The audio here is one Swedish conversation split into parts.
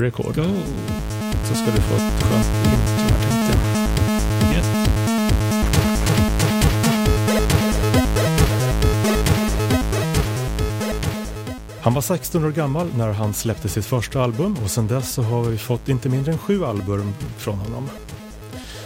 record. Go! Så ska du få ett skönt intro här tänkte jag. Yes. Han var 16 år gammal när han släppte sitt första album och sedan dess så har vi fått inte mindre än sju album från honom.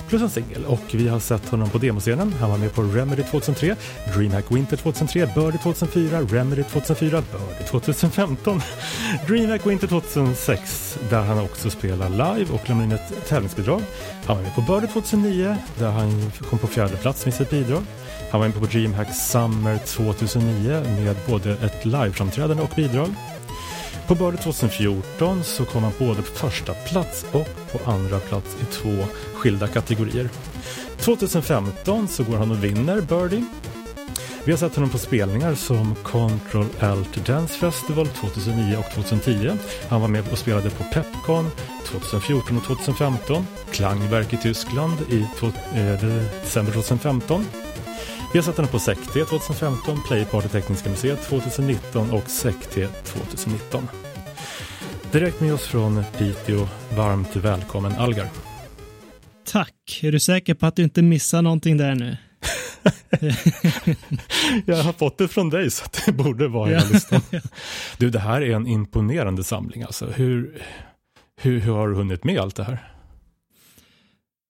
Plus en singel och vi har sett honom på demoscenen. Han var med på Remedy 2003, DreamHack Winter 2003, Birdie 2004, Remedy 2004, Birdie 2015, DreamHack Winter 2006 där han också spelar live och lämnar in ett tävlingsbidrag. Han var med på Birdie 2009 där han kom på fjärde plats med sitt bidrag. Han var med på DreamHack Summer 2009 med både ett liveframträdande och bidrag. På Birdie 2014 så kom han både på första plats och på andra plats i två skilda kategorier. 2015 så går han och vinner Birdie. Vi har sett honom på spelningar som Control Alt Dance Festival 2009 och 2010. Han var med och spelade på Pepcon 2014 och 2015. Klangverk i Tyskland i eh, december 2015. Vi har sett honom på Sekte 2015, Playparty Tekniska Museet 2019 och Sekte 2019. Direkt med oss från Piteå, varmt välkommen Algar. Tack. Är du säker på att du inte missar någonting där nu? Jag har fått det från dig så det borde vara hela listan. Du, det här är en imponerande samling alltså. Hur, hur, hur har du hunnit med allt det här?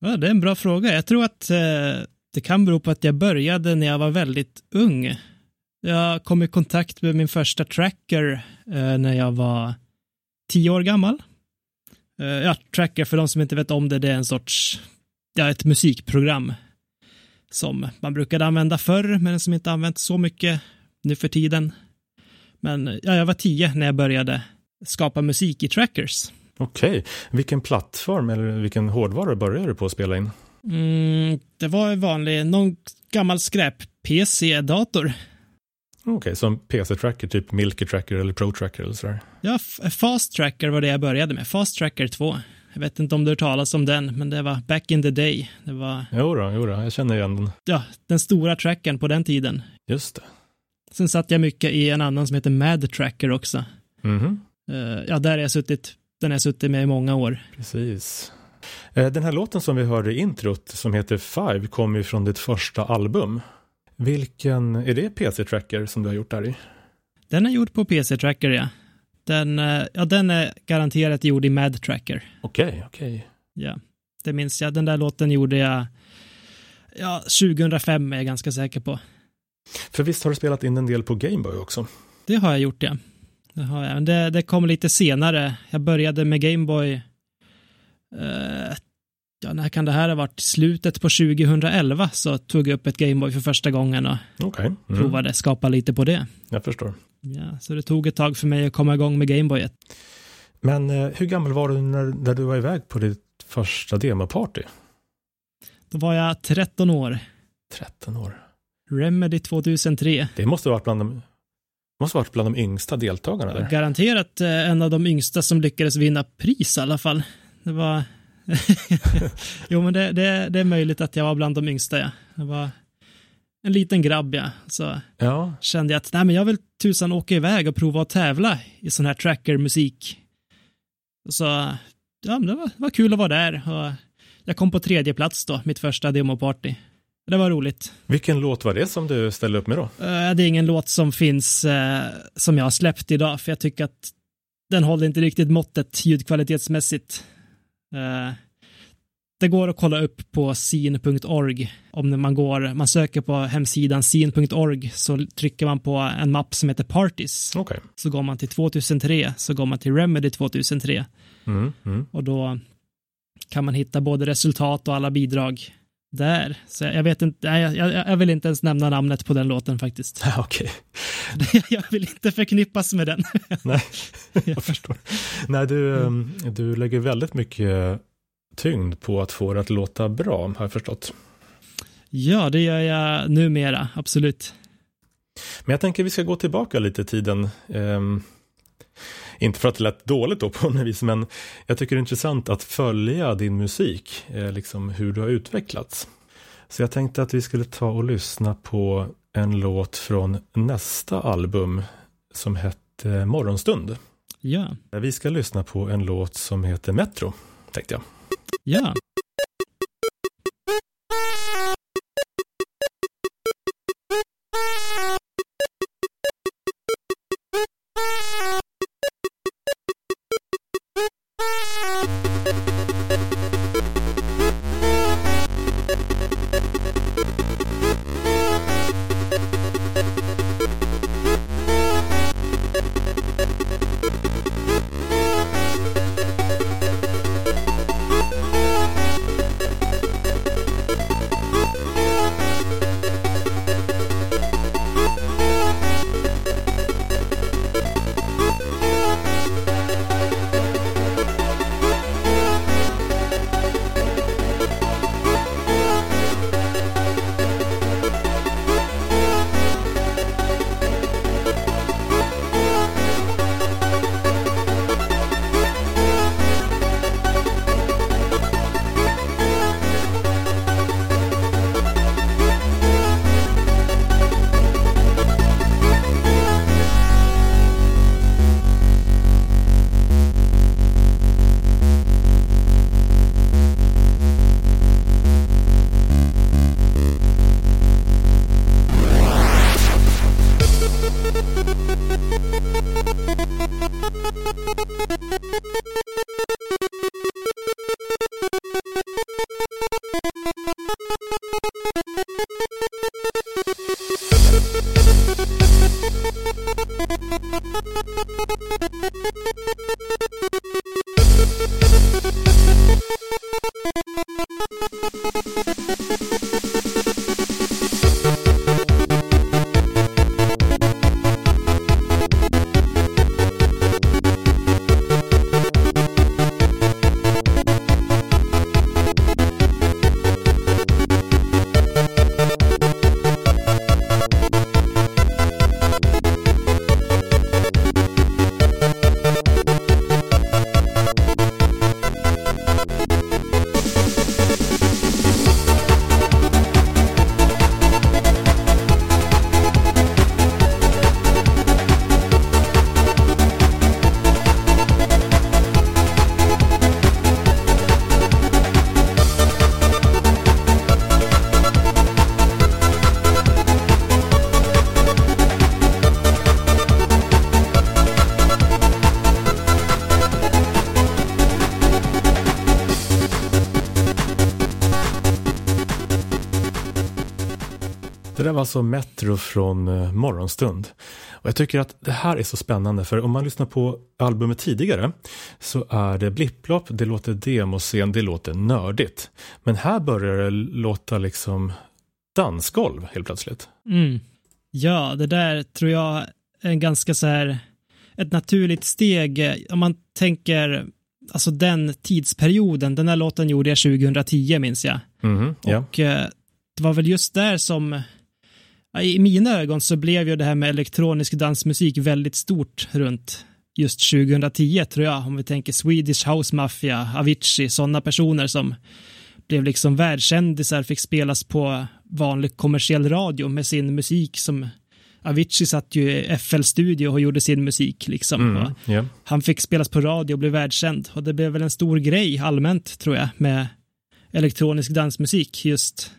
Ja, det är en bra fråga. Jag tror att eh, det kan bero på att jag började när jag var väldigt ung. Jag kom i kontakt med min första tracker eh, när jag var tio år gammal. Eh, ja, tracker, för de som inte vet om det, det är en sorts, ja, ett musikprogram som man brukade använda förr, men som inte använts så mycket nu för tiden. Men ja, jag var tio när jag började skapa musik i trackers. Okej, vilken plattform eller vilken hårdvara började du på att spela in? Mm, det var en vanlig, någon gammal skräp-PC-dator. Okej, som PC-tracker, typ Milky Tracker eller Pro Tracker eller sådär. Ja, Fast Tracker var det jag började med. Fast Tracker 2. Jag vet inte om du har talas om den, men det var back in the day. Det var, Jo då, jo då, jag känner igen den. ja, den stora trackern på den tiden. Just det. Sen satt jag mycket i en annan som heter Mad Tracker också. Mhm, Eh, ja, där har jag suttit, den har jag suttit med i många år. precis. Eh, Den här låten som vi hörde i introt som heter Five kommer ju från ditt första album. Vilken, är det PC-tracker som du har gjort där i? Den är gjord på PC Tracker, ja. Den, eh, ja, den är garanterat gjord i Mad Tracker. Okej, okej. Ja, det minns jag. Den där låten gjorde jag, ja, 2005 är jag ganska säker på. För visst har du spelat in en del på Gameboy också? Det har jag gjort, ja. Det har jag. Men det, det kom lite senare. Jag började med Gameboy. Uh, ja, när kan det här ha varit? Slutet på 2011 så tog jag upp ett Gameboy för första gången och Okej, mm, provade skapa lite på det. jag förstår. Ja, så det tog ett tag för mig att komma igång med Gameboyet. Men eh, hur gammal var du när, när du var iväg på ditt första demoparty? Då var jag 13 år. 13 år. Remedy 2003. Det måste ha varit bland de, måste varit bland de yngsta deltagarna där. Garanterat eh, en av de yngsta som lyckades vinna pris i alla fall. Det var... jo, men det, det, det är möjligt att jag var bland de yngsta, ja. Det var en liten grabb, ja. Så Ja, kände jag att nej, men jag vill tusan åka iväg och prova att tävla i sån här trackermusik. Så ja, men det var, var kul att vara där. Och jag kom på tredje plats då, mitt första demoparty. Det var roligt. vilken låt var det som du ställde upp med då? Eh, Det är ingen låt som finns eh, som jag har släppt idag, för jag tycker att den håller inte riktigt måttet ljudkvalitetsmässigt. Eh, det går att kolla upp på scene.org. Om man går, man söker på hemsidan scene.org så trycker man på en mapp som heter Parties. Okej. Så går man till 2003, så går man till Remedy 2003 Mm, mm. och då kan man hitta både resultat och alla bidrag där. Så jag vet inte, jag, jag, jag vill inte ens nämna namnet på den låten faktiskt. Ja, Okej, jag vill inte förknippas med den. nej, jag förstår. Nej, du, ehm, du lägger väldigt mycket tyngd på att få det att låta bra, har jag förstått. Ja, det gör jag numera, absolut. Men jag tänker vi ska gå tillbaka lite i tiden. Inte för att det lät dåligt då på något vis, men jag tycker det är intressant att följa din musik, eh, liksom hur du har utvecklats. Så jag tänkte att vi skulle ta och lyssna på en låt från nästa album som hette Morgonstund. Ja. Vi ska lyssna på en låt som heter Metro, tänkte jag. Ja. Var alltså Metro från uh, Morgonstund. Och jag tycker att det här är så spännande för om man lyssnar på albumet tidigare så är det blipplopp, det låter demoscen, det låter nördigt. Men här börjar det låta liksom dansgolv helt plötsligt. Mm. Ja, det där tror jag är en ganska så här ett naturligt steg om man tänker alltså den tidsperioden. Den här låten gjorde jag 2010 minns jag. Mm, ja. Och eh, det var väl just där som i mina ögon så blev ju det här med elektronisk dansmusik väldigt stort runt just 2010 tror jag, om vi tänker Swedish House Mafia, Avicii, sådana personer som blev liksom världskändisar, fick spelas på vanlig kommersiell radio med sin musik som Avicii satt ju i FL-studio och gjorde sin musik liksom. Mm, yeah. Han fick spelas på radio och blev världskänd och det blev väl en stor grej allmänt tror jag med elektronisk dansmusik just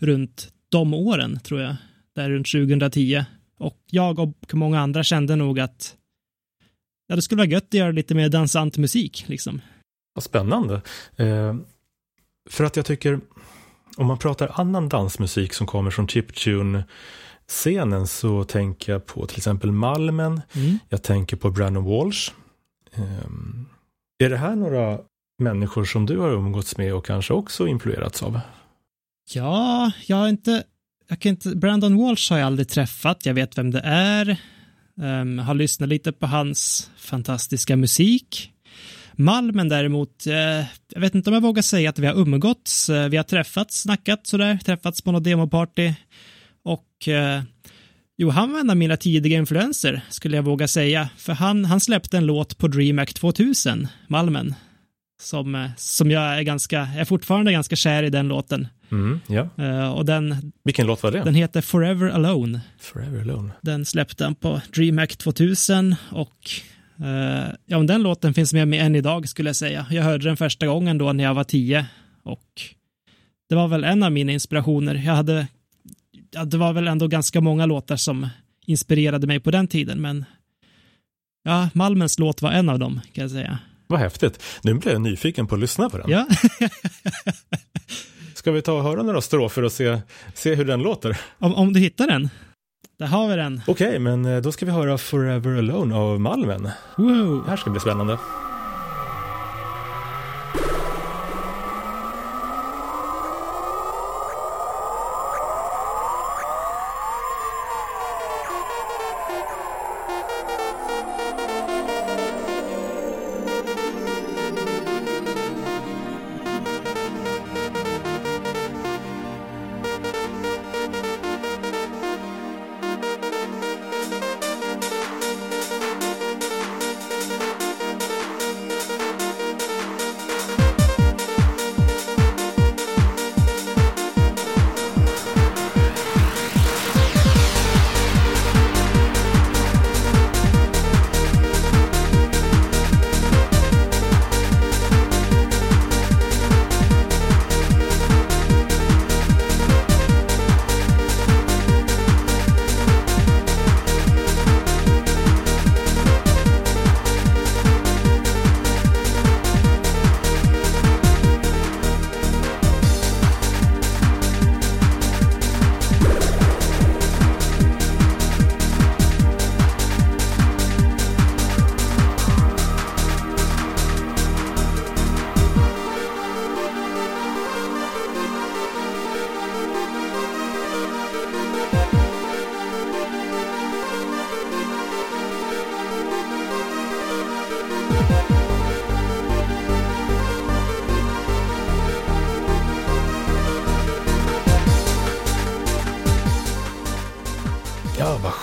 runt de åren tror jag där runt 2010. Och jag och många andra kände nog att ja, det skulle vara gött att göra lite mer dansant musik liksom. Vad spännande. Eh, för att jag tycker, om man pratar annan dansmusik som kommer från chiptune scenen så tänker jag på till exempel Malmen, mm. jag tänker på Brandon Walsh. Eh, är det här några människor som du har umgåtts med och kanske också influerats av? Ja, jag har inte jag kan inte, Brandon Walsh har jag aldrig träffat, jag vet vem det är. Um, har lyssnat lite på hans fantastiska musik. Malmen däremot, uh, jag vet inte om jag vågar säga att vi har umgåtts. Uh, vi har träffats, snackat sådär, träffats på något demoparty. Och uh, jo, han var en av mina tidiga influenser, skulle jag våga säga. För han, han släppte en låt på DreamHack 2000, Malmen. Som, som jag är ganska, jag är fortfarande ganska kär i den låten. Mm. Uh, och den, Vilken låt var det? Den heter Forever Alone. Forever Alone. Den släppte han på DreamHack 2000 och Uh, ja, den låten finns med mig än idag skulle jag säga. Jag hörde den första gången då när jag var tio och det var väl en av mina inspirationer. Jag hade, ja, det var väl ändå ganska många låtar som inspirerade mig på den tiden, men ja, Malmens låt var en av dem kan jag säga. Vad häftigt. Nu blir jag nyfiken på att lyssna på den. Ja. Ska vi ta och höra några strofer och se, se hur den låter? Om, om du hittar den? Där har vi den. Okej, okay, men eh, då ska vi höra Forever Alone av Malmen. Wow. Det här ska bli spännande.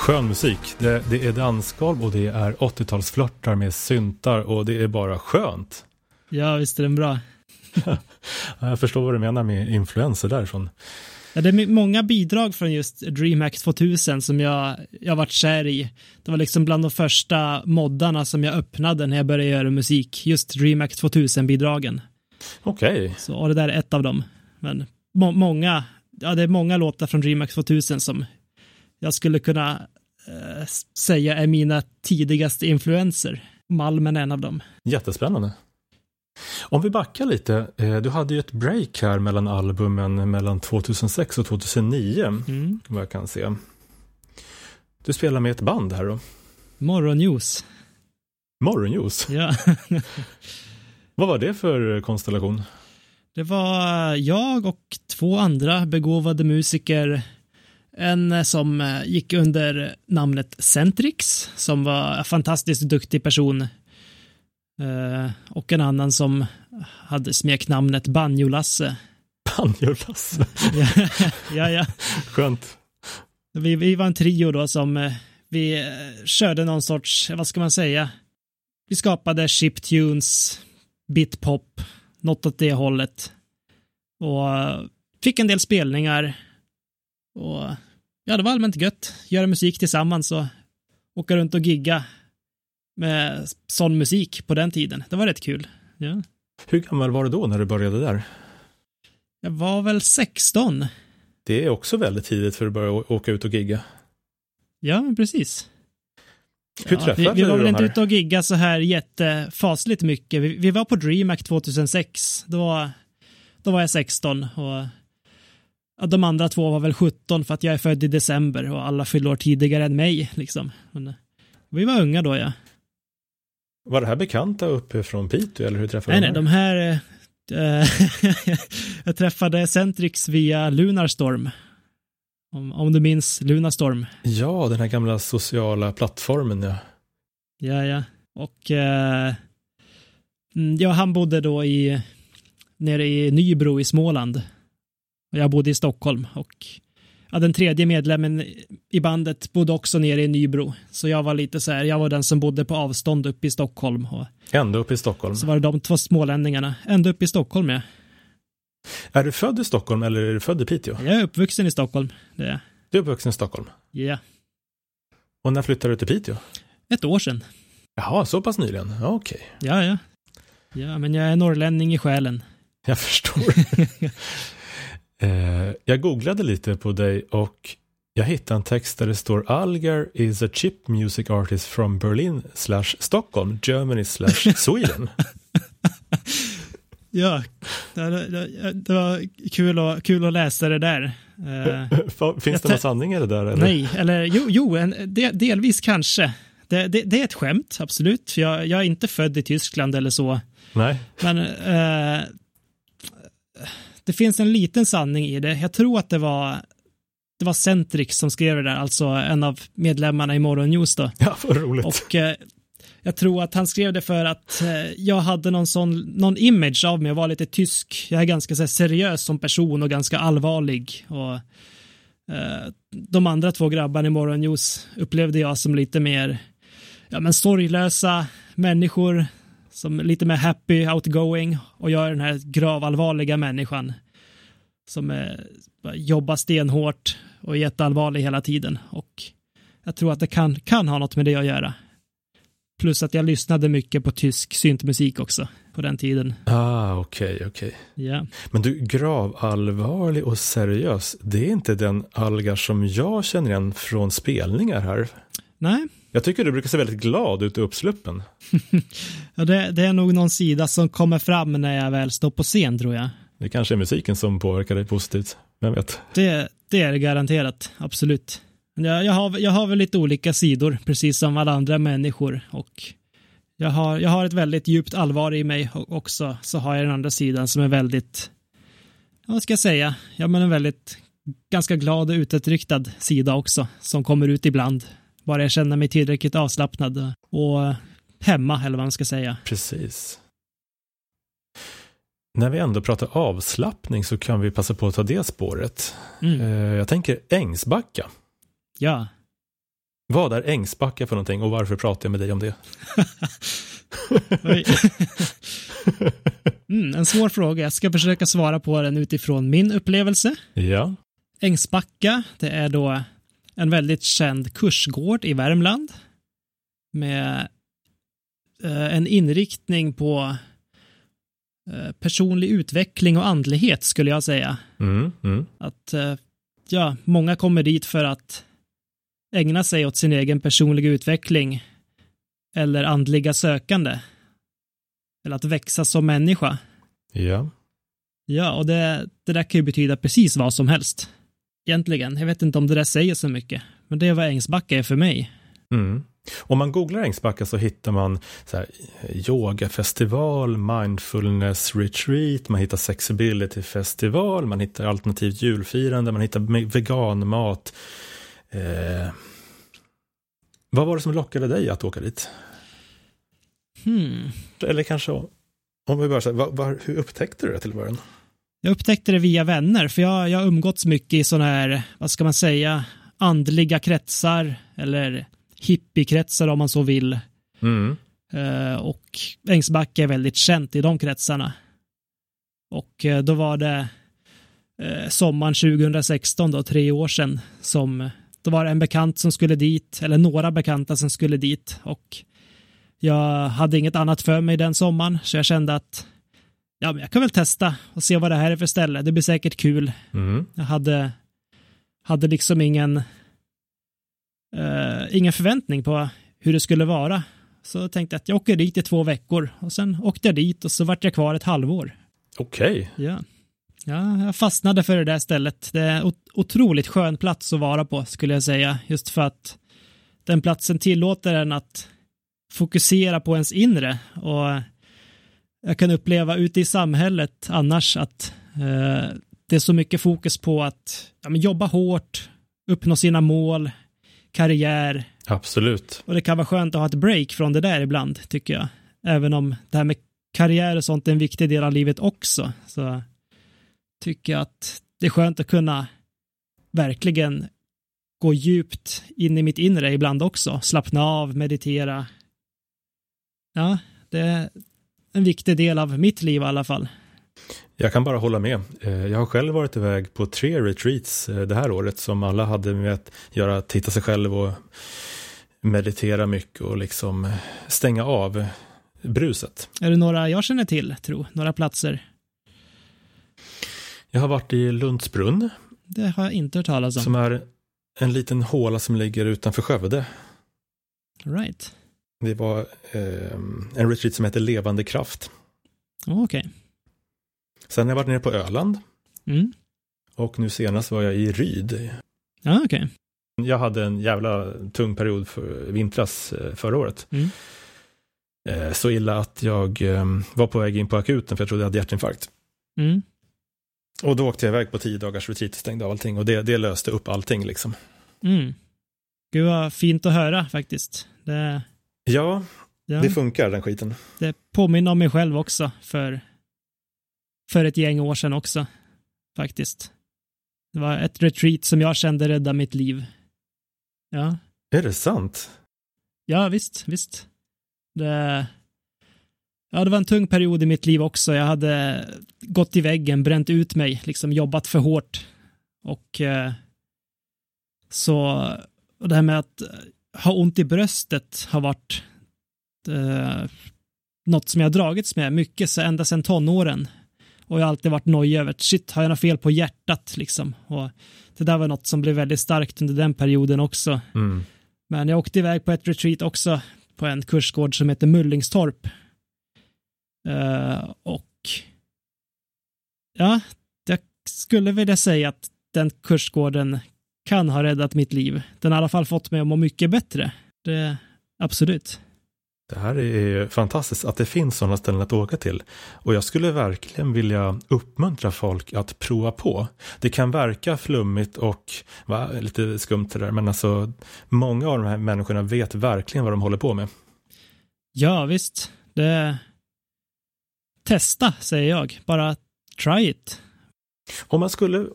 Skön musik. Det, det är dansgolv och det är 80-talsflörtar med syntar och det är bara skönt. Ja, visst är den bra. jag förstår vad du menar med influenser därifrån. Ja, det är många bidrag från just DreamHack 2000 som jag, jag varit kär i. Det var liksom bland de första moddarna som jag öppnade när jag började göra musik. Just DreamHack 2000-bidragen. Okej. Okay. Så, och det där är ett av dem. Men må många, ja det är många låtar från DreamHack 2000 som jag skulle kunna eh, säga är mina tidigaste influenser. Malmen är en av dem. Jättespännande. Om vi backar lite, eh, du hade ju ett break här mellan albumen mellan 2006 och 2009, mm. vad jag kan se. Du spelar med ett band här då? Morgonljus. Morgonljus? Ja. vad var det för konstellation? Det var jag och två andra begåvade musiker en eh, som eh, gick under namnet Centrix, som var en fantastiskt duktig person. Eh, och en annan som hade smeknamnet Banjolasse. Banjolasse? ja, ja. Skönt. Vi, vi var en trio då som vi körde någon sorts, vad ska man säga? Vi skapade chiptunes, bitpop, något åt det hållet. Och fick en del spelningar och ja, det var allmänt gött. Göra musik tillsammans och åka runt och gigga med sån musik på den tiden. Det var rätt kul. Ja. Hur gammal var du då när du började där? Jag var väl 16. Det är också väldigt tidigt för att börja åka ut och gigga. Ja, precis. Hur ja, träffade vi, vi var väl inte ute och gigga så här jättefasligt mycket. Vi, vi var på DreamHack 2006. Då, då var jag 16 och de andra två var väl 17 för att jag är född i december och alla fyller år tidigare än mig. Liksom. Men, eh, vi var unga då, ja. Var det här bekanta uppe från Piteå eller hur träffade du Nej, nej, de här... Äh, jag träffade Centrix via Lunarstorm. Om, om du minns Lunarstorm. Ja, den här gamla sociala plattformen, ja. Ja, ja. Och äh, ja, han bodde då i nere i Nybro i Småland. Jag bodde i Stockholm och ja, den tredje medlemmen i bandet bodde också nere i Nybro. Så jag var lite så här, jag var den som bodde på avstånd uppe i Stockholm. Och Ända uppe i Stockholm? Så var det de två smålänningarna. Ända uppe i Stockholm, ja. Är du född i Stockholm eller är du född i Piteå? Jag är uppvuxen i Stockholm, det är jag. Du är uppvuxen i Stockholm? Ja. Yeah. Och när flyttade du till Piteå? Ett år sedan. Jaha, så pass nyligen? Ja, Okej, Ja, ja. Ja, men jag är norrlänning i själen. jag förstår. eh, jag googlade lite på dig och jag hittade en text där det står Algar is a chip music artist from Berlin slash Stockholm, Germany slash Sweden. Ja, det, det, det var kul, att, kul att läsa det där. Eh, Finns det någon sanning i det där? Eller? nej, eller jo, jo en, del, delvis kanske. Det, det, det är ett skämt, absolut. Jag, jag är inte född i Tyskland eller så. Nej. Men eh, det finns en liten sanning i det. Jag tror att det var det var Centrix som skrev det där, alltså en av medlemmarna i Morgonnews då. Ja, vad roligt. Och eh, jag tror att han skrev det för att eh, jag hade någon sån, någon image av mig och var lite tysk. Jag är ganska så här, seriös som person och ganska allvarlig. Och eh, de andra två grabbarna i Morgonnews upplevde jag som lite mer, ja men sorglösa människor som är lite mer happy, outgoing och jag är den här gravallvarliga människan som eh, jobbar stenhårt och är jätteallvarlig hela tiden. Och jag tror att det kan, kan ha något med det att göra. Plus att jag lyssnade mycket på tysk syntmusik också på den tiden. Ah, okej, okay, okej. Okay. Ja. Men du, gravallvarlig och seriös, det är inte den Algar som jag känner igen från spelningar här. Nej. Jag tycker du brukar se väldigt glad ut och uppsluppen. ja, det, det, är nog någon sida som kommer fram när jag väl står på scen, tror jag. Det kanske är musiken som påverkar dig positivt, vem vet? Det, det är det garanterat, absolut. Jag, jag, har, jag har väl lite olika sidor, precis som alla andra människor. Och jag har, jag har ett väldigt djupt allvar i mig också. Så har jag den andra sidan som är väldigt, vad ska jag säga, ja men en väldigt ganska glad och utåtriktad sida också. Som kommer ut ibland. Bara jag känner mig tillräckligt avslappnad och hemma, eller vad man ska säga. Precis. När vi ändå pratar avslappning så kan vi passa på att ta det spåret. Mm. Jag tänker Ängsbacka. Ja. Vad är Ängsbacka för någonting och varför pratar jag med dig om det? mm, en svår fråga. Jag ska försöka svara på den utifrån min upplevelse. Ja. Ängsbacka, det är då en väldigt känd kursgård i Värmland med eh, en inriktning på eh, personlig utveckling och andlighet skulle jag säga. Mm, mm. Att eh, ja, många kommer dit för att ägna sig åt sin egen personliga utveckling eller andliga sökande. Eller att växa som människa. Ja. Ja, och det, det där kan ju betyda precis vad som helst. Egentligen. Jag vet inte om det där säger så mycket. Men det är vad Ängsbacka är för mig. Mm. Om man googlar Ängsbacka så hittar man så här, yogafestival, mindfulness retreat, man hittar sexability festival, man hittar alternativt julfirande, man hittar veganmat, Eh, vad var det som lockade dig att åka dit? Hmm. Eller kanske om vi bara säger, var, var, hur upptäckte du det till början? Jag upptäckte det via vänner, för jag, jag har umgåtts mycket i sådana här, vad ska man säga, andliga kretsar eller hippiekretsar om man så vill. Mm. Uh, och Ängsbacka är väldigt känt i de kretsarna. Och uh, då var det uh, sommaren 2016, då, tre år sedan, som då var det en bekant som skulle dit, eller några bekanta som skulle dit och jag hade inget annat för mig den sommaren så jag kände att ja, men jag kan väl testa och se vad det här är för ställe. Det blir säkert kul. Mm. Jag hade, hade liksom ingen, uh, ingen förväntning på hur det skulle vara. Så jag tänkte att jag åker dit i två veckor och sen åkte jag dit och så vart jag kvar ett halvår. Okej. Okay. Ja. Ja, jag fastnade för det där stället. Det är en otroligt skön plats att vara på, skulle jag säga. Just för att den platsen tillåter en att fokusera på ens inre. Och jag kan uppleva ute i samhället annars att eh, det är så mycket fokus på att ja, jobba hårt, uppnå sina mål, karriär. Absolut. Och det kan vara skönt att ha ett break från det där ibland, tycker jag. Även om det här med karriär och sånt är en viktig del av livet också. Så tycker att det är skönt att kunna verkligen gå djupt in i mitt inre ibland också. Slappna av, meditera. Ja, det en viktig del av mitt liv i alla fall. Jag kan bara hålla med. Eh, jag har själv varit iväg på tre retreats eh, det här året som alla hade med att göra att hitta sig själv och meditera mycket och liksom stänga av bruset. Är det några jag känner till, tro? Några platser? Jag har varit i Lundsbrunn. Det har jag inte hört talas om. Som är en liten håla som ligger utanför Skövde. Right. Det var eh, en retreat som heter Levande kraft. Okej. Okay. Sen har jag varit nere på Öland. Mm. Och nu senast var jag i Ryd. Ja, okej. Okay. Jag hade en jävla tung period för vintras eh, förra året. Mm. Eh, så illa att jag eh, var på väg in på akuten för jag trodde jag hade hjärtinfarkt. Mm. Och då åkte jag iväg på tio dagars retreat och stängde av allting och det, det löste upp allting liksom. Mm. Gud vad fint att höra faktiskt. Det, ja, ja, det funkar den skiten. Det påminner om mig själv också för, för ett gäng år sedan också faktiskt. Det var ett retreat som jag kände rädda mitt liv. Ja. Är det sant? Ja, visst, visst. Det, ja, det var en tung period i mitt liv också. Jag hade gått i väggen, bränt ut mig, liksom jobbat för hårt. Och eh, så, och det här med att ha ont i bröstet har varit eh, något som jag dragits med mycket så ända sedan tonåren. Och jag har alltid varit nojig över shit, har jag något fel på hjärtat liksom? Och det där var något som blev väldigt starkt under den perioden också. Mm. Men jag åkte iväg på ett retreat också på en kursgård som heter Mullingstorp. Uh, och ja, jag skulle vilja säga att den kursgården kan ha räddat mitt liv. Den har i alla fall fått mig att må mycket bättre. Det, absolut. Det här är fantastiskt att det finns sådana ställen att åka till. Och jag skulle verkligen vilja uppmuntra folk att prova på. Det kan verka flummigt och va, lite skumt det där, men alltså många av de här människorna vet verkligen vad de håller på med. Ja, visst. Det... Testa, säger jag. Bara try it. Om man skulle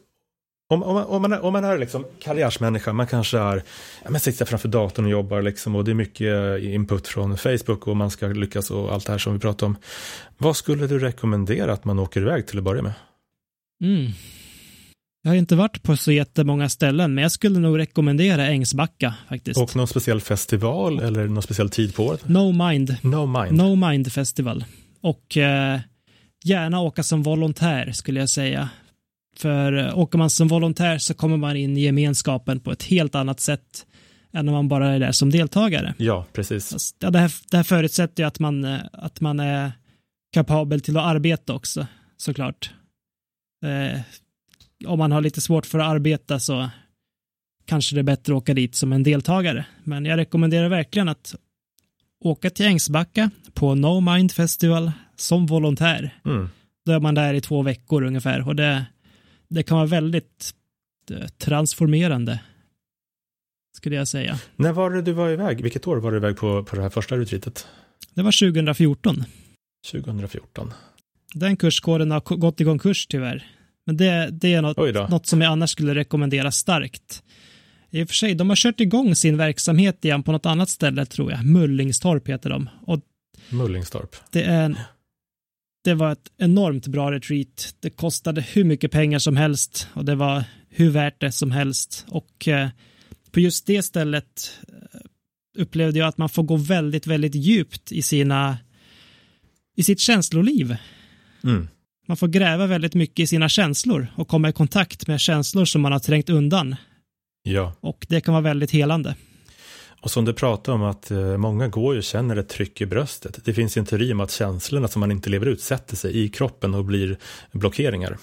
om, om, om, man, om man är liksom karriärsmänniska, man kanske är, ja, man sitter framför datorn och jobbar liksom och det är mycket input från Facebook och man ska lyckas och allt det här som vi pratar om. Vad skulle du rekommendera att man åker iväg till att börja med? Mm. Jag har inte varit på så jättemånga ställen, men jag skulle nog rekommendera Ängsbacka faktiskt. Och någon speciell festival eller någon speciell tid på året? No Mind. No Mind. No Mind Festival. Och eh, gärna åka som volontär skulle jag säga. För eh, åker man som volontär så kommer man in i gemenskapen på ett helt annat sätt än om man bara är där som deltagare. Ja, precis. Det, här, det här förutsätter ju att man, eh, att man är kapabel till att arbeta också, såklart. Eh, om man har lite svårt för att arbeta så kanske det är bättre att åka dit som en deltagare. Men jag rekommenderar verkligen att åka till Ängsbacka på No Mind Festival som volontär. Mm. Då är man där i två veckor ungefär och det, det kan vara väldigt eh, transformerande. Skulle jag säga. När var det du var iväg? Vilket år var du iväg på, på det här första retreatet? Det var 2014. 2014. Den kurskåren har gått i konkurs tyvärr. Men det, det är något, något som jag annars skulle rekommendera starkt. I och för sig, de har kört igång sin verksamhet igen på något annat ställe tror jag. Mullingstorp heter de. Och Mullingstorp. Det, är det var ett enormt bra retreat. Det kostade hur mycket pengar som helst och det var hur värt det som helst. Och eh, på just det stället eh, upplevde jag att man får gå väldigt, väldigt djupt i sina i sitt känsloliv. Mm. Man får gräva väldigt mycket i sina känslor och komma i kontakt med känslor som man har trängt undan. Ja. Och det kan vara väldigt helande. Och som du pratar om att eh, många går ju och känner ett tryck i bröstet. Det finns en teori om att känslorna som man inte lever ut sätter sig i kroppen och blir blockeringar.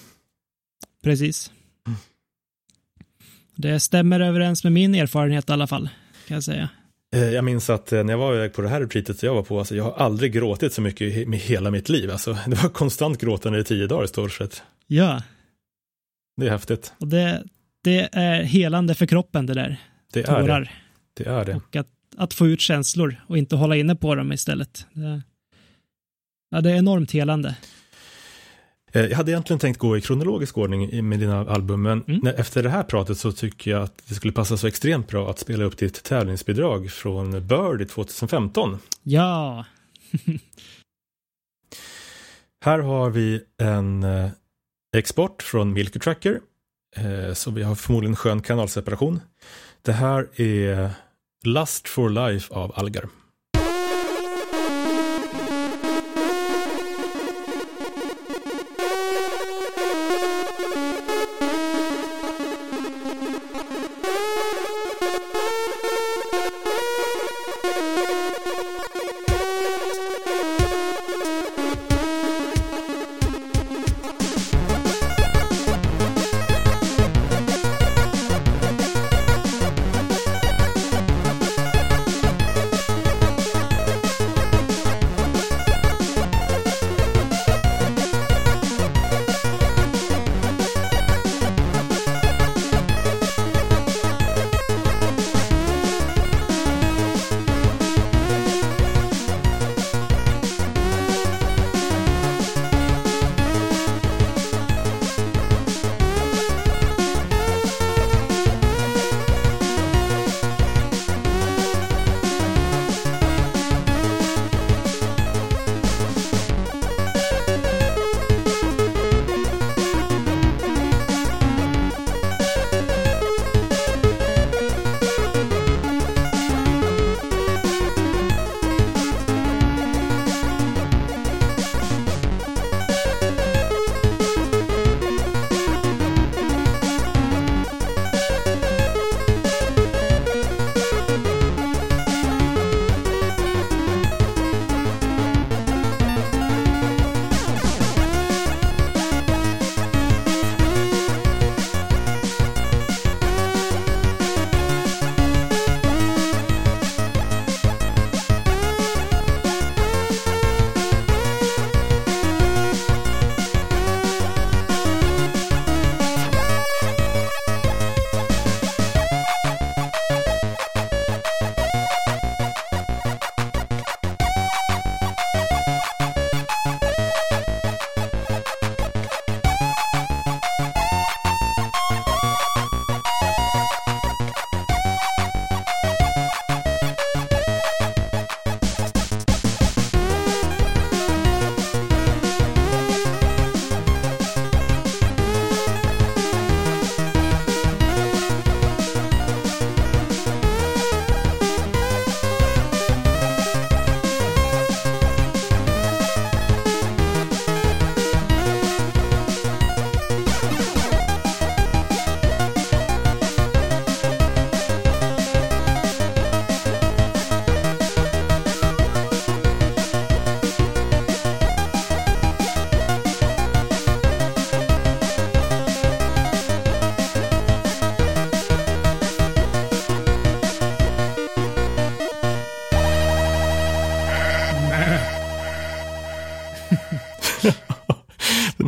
Precis. Mm. Det stämmer överens med min erfarenhet i alla fall, kan jag säga. Eh, jag minns att eh, när jag var på det här retreatet jag var på, alltså jag har aldrig gråtit så mycket med hela mitt liv. Alltså, det var konstant gråtande i tio dagar i stort sett. Ja. Det är häftigt. Och det, det är helande för kroppen det där. Det är Tårar. det. Det är det. Och att, att få ut känslor och inte hålla inne på dem istället. Det, ja, det är enormt helande. Eh, jag hade egentligen tänkt gå i kronologisk ordning med dina album, men mm. efter det här pratet så tycker jag att det skulle passa så extremt bra att spela upp ditt tävlingsbidrag från Birdie 2015. Ja! här har vi en eh, export från Milky Tracker, eh, så vi har förmodligen skön kanalseparation. Det här är Lust for Life av Algar.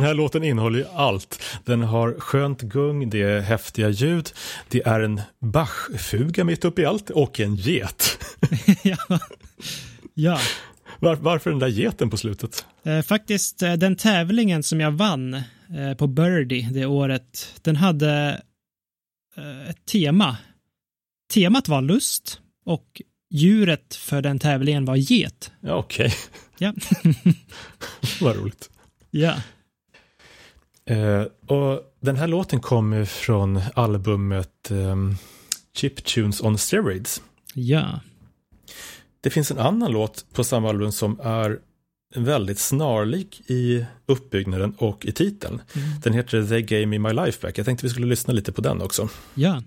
Här låten innehåller ju allt. Den har skönt gung, det är häftiga ljud, det är en Bach-fuga mitt uppe i allt och en get. ja. ja. Var, varför den där geten på slutet? Eh, faktiskt, eh, den tävlingen som jag vann eh, på Birdie det året, den hade eh, ett tema. Temat var lust och djuret för den tävlingen var get. Ja, okej. Okay. Ja. Vad roligt. Ja. Eh, och den här låten kommer från albumet um, Chip Tunes on Steroids. Ja. Det finns en annan låt på samma album som är väldigt snarlik i uppbyggnaden och i titeln. Mm. Den heter They Gave Me My Life Back. Jag tänkte vi skulle lyssna lite på den också. Ja.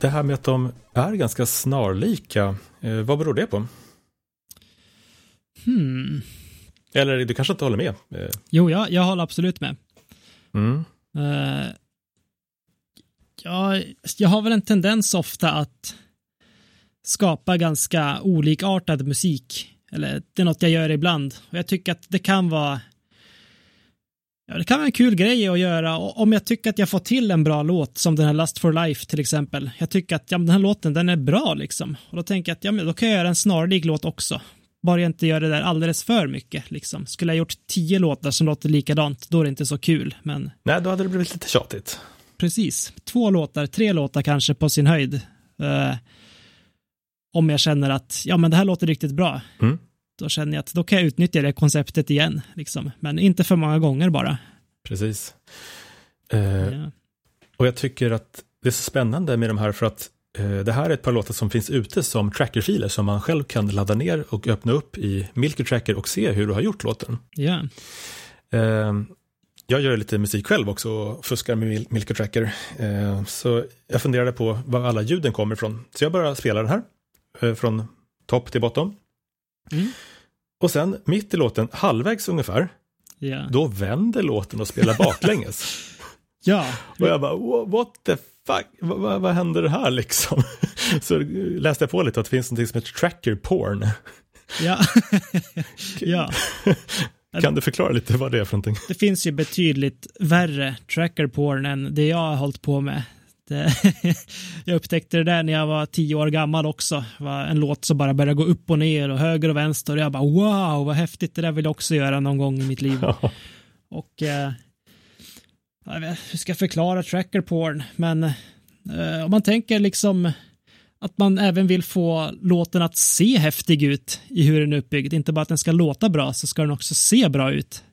Det här med att de är ganska snarlika, eh, vad beror det på? Hmm. Eller du kanske inte håller med? Eh, Jo, jag, jag håller absolut med. Mm. Uh, jag, jag har väl en tendens ofta att skapa ganska olikartad musik. Eller det är något jag gör ibland. Och jag tycker att det kan vara Ja, det kan vara en kul grej att göra om jag tycker att jag får till en bra låt som den här Lust for Life till exempel. Jag tycker att ja, den här låten den är bra liksom. Och då tänker jag att ja, men då kan jag göra en snarlik låt också. Bara jag inte gör det där alldeles för mycket liksom. Skulle jag gjort tio låtar som låter likadant, då är det inte så kul. Men Nej, då hade det blivit lite tjatigt. precis, två låtar, tre låtar kanske på sin höjd. Eh, om jag känner att ja, men det här låter riktigt bra. Mm. Då känner jag att då kan jag utnyttja det konceptet igen. Liksom. Men inte för många gånger bara. Precis. Eh, Ja. Och jag tycker att det är så spännande med de här för att eh, det här är ett par låtar som finns ute som trackerfiler som man själv kan ladda ner och öppna upp i Milky Tracker och se hur du har gjort låten. ja. Eh, jag gör lite musik själv också och fuskar med Mil- Milky Tracker. Eh, så jag funderade på var alla ljuden kommer ifrån. Så jag började spela den här eh, från topp till bottom. Mm. Och sen mitt i låten, halvvägs ungefär, Ja. då vänder låten och spelar baklänges. ja. Och jag bara, "Wha- what the fuck, vad, vad, vad händer här liksom? Så läste jag på lite att det finns något som heter tracker porn. Ja. ja. Kan du förklara lite vad det är för någonting? Det finns ju betydligt värre tracker porn än det jag har hållit på med. Det, jag upptäckte det där när jag var tio år gammal också. Det var en låt som bara började gå upp och ner och höger och vänster. Och jag bara wow, vad häftigt. Det där vill jag också göra någon gång i mitt liv. Ja, Och eh, jag vet, hur ska jag förklara tracker porn? Men eh, om man tänker liksom att man även vill få låten att se häftig ut i hur den är uppbyggd. Inte bara att den ska låta bra, så ska den också se bra ut.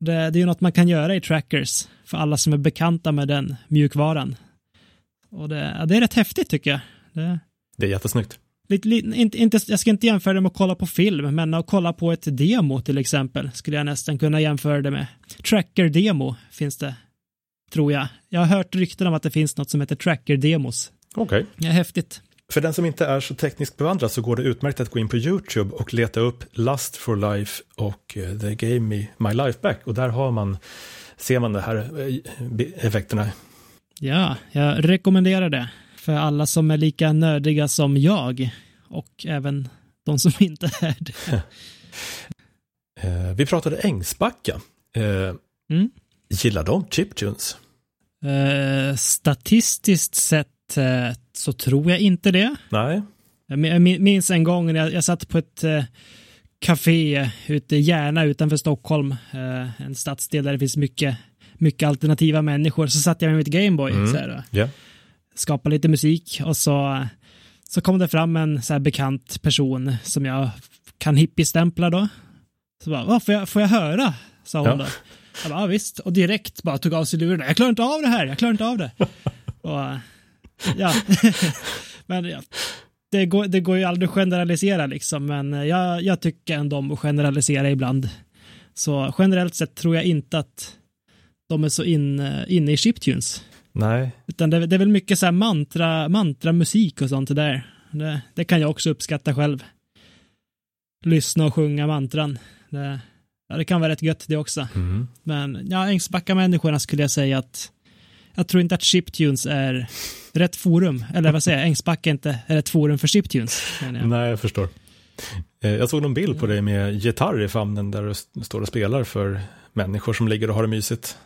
Det, det är ju något man kan göra i trackers för alla som är bekanta med den mjukvaran. Och det, ja, det är rätt häftigt tycker jag. Det, det är jättesnyggt. lite, inte, inte, jag ska inte jämföra det med att kolla på film, men att kolla på ett demo till exempel skulle jag nästan kunna jämföra det med. Tracker-demo finns det, tror jag. Jag har hört rykten om att det finns något som heter tracker-demos. Okej. Ja, häftigt. För den som inte är så tekniskt bevandrad så går det utmärkt att gå in på YouTube och leta upp Lust for Life och eh, The Gave Me My Life Back. Och där har man, ser man de här eh, effekterna. Ja, jag rekommenderar det för alla som är lika nördiga som jag och även de som inte är det. Eh, vi pratade Ängsbacka. Eh, Mm. Gillar de chiptunes? Eh, statistiskt sett eh, så tror jag inte det. Nej. Jag min- jag min- minns en gång när jag, jag satt på ett eh, café ute i Järna utanför Stockholm, en stadsdel där det finns mycket, mycket alternativa människor. Så satt jag med mitt Gameboy Mm. så här, och Ja. skapade lite musik och så, så kom det fram en så här bekant person som jag kan hippiestämpla då. Så bara, "Va, får, jag, får jag höra? sa hon Ja. då. Jag bara, ja, visst. Och direkt bara tog av sig luren. Jag klarar inte av det här, jag klarar inte av det. och, ja. men ja, det går, det går ju aldrig att generalisera liksom, men jag, jag tycker ändå om att generalisera ibland. Så generellt sett tror jag inte att de är så in, inne i chiptunes. Nej. Utan det, det är väl mycket så här mantra, mantramusik och sånt där. Det, det kan jag också uppskatta själv. Lyssna och sjunga mantran. Det, ja, det kan vara rätt gött det också. Mm. Men ja, Ängsbacka-människorna skulle jag säga att jag tror inte att chiptunes är rätt forum. Eller vad säger jag, Ängsbacka är inte rätt forum för chiptunes. jag. Nej, jag förstår. Eh, Jag såg någon bild på dig med gitarr i famnen där du står och spelar för människor som ligger och har det mysigt.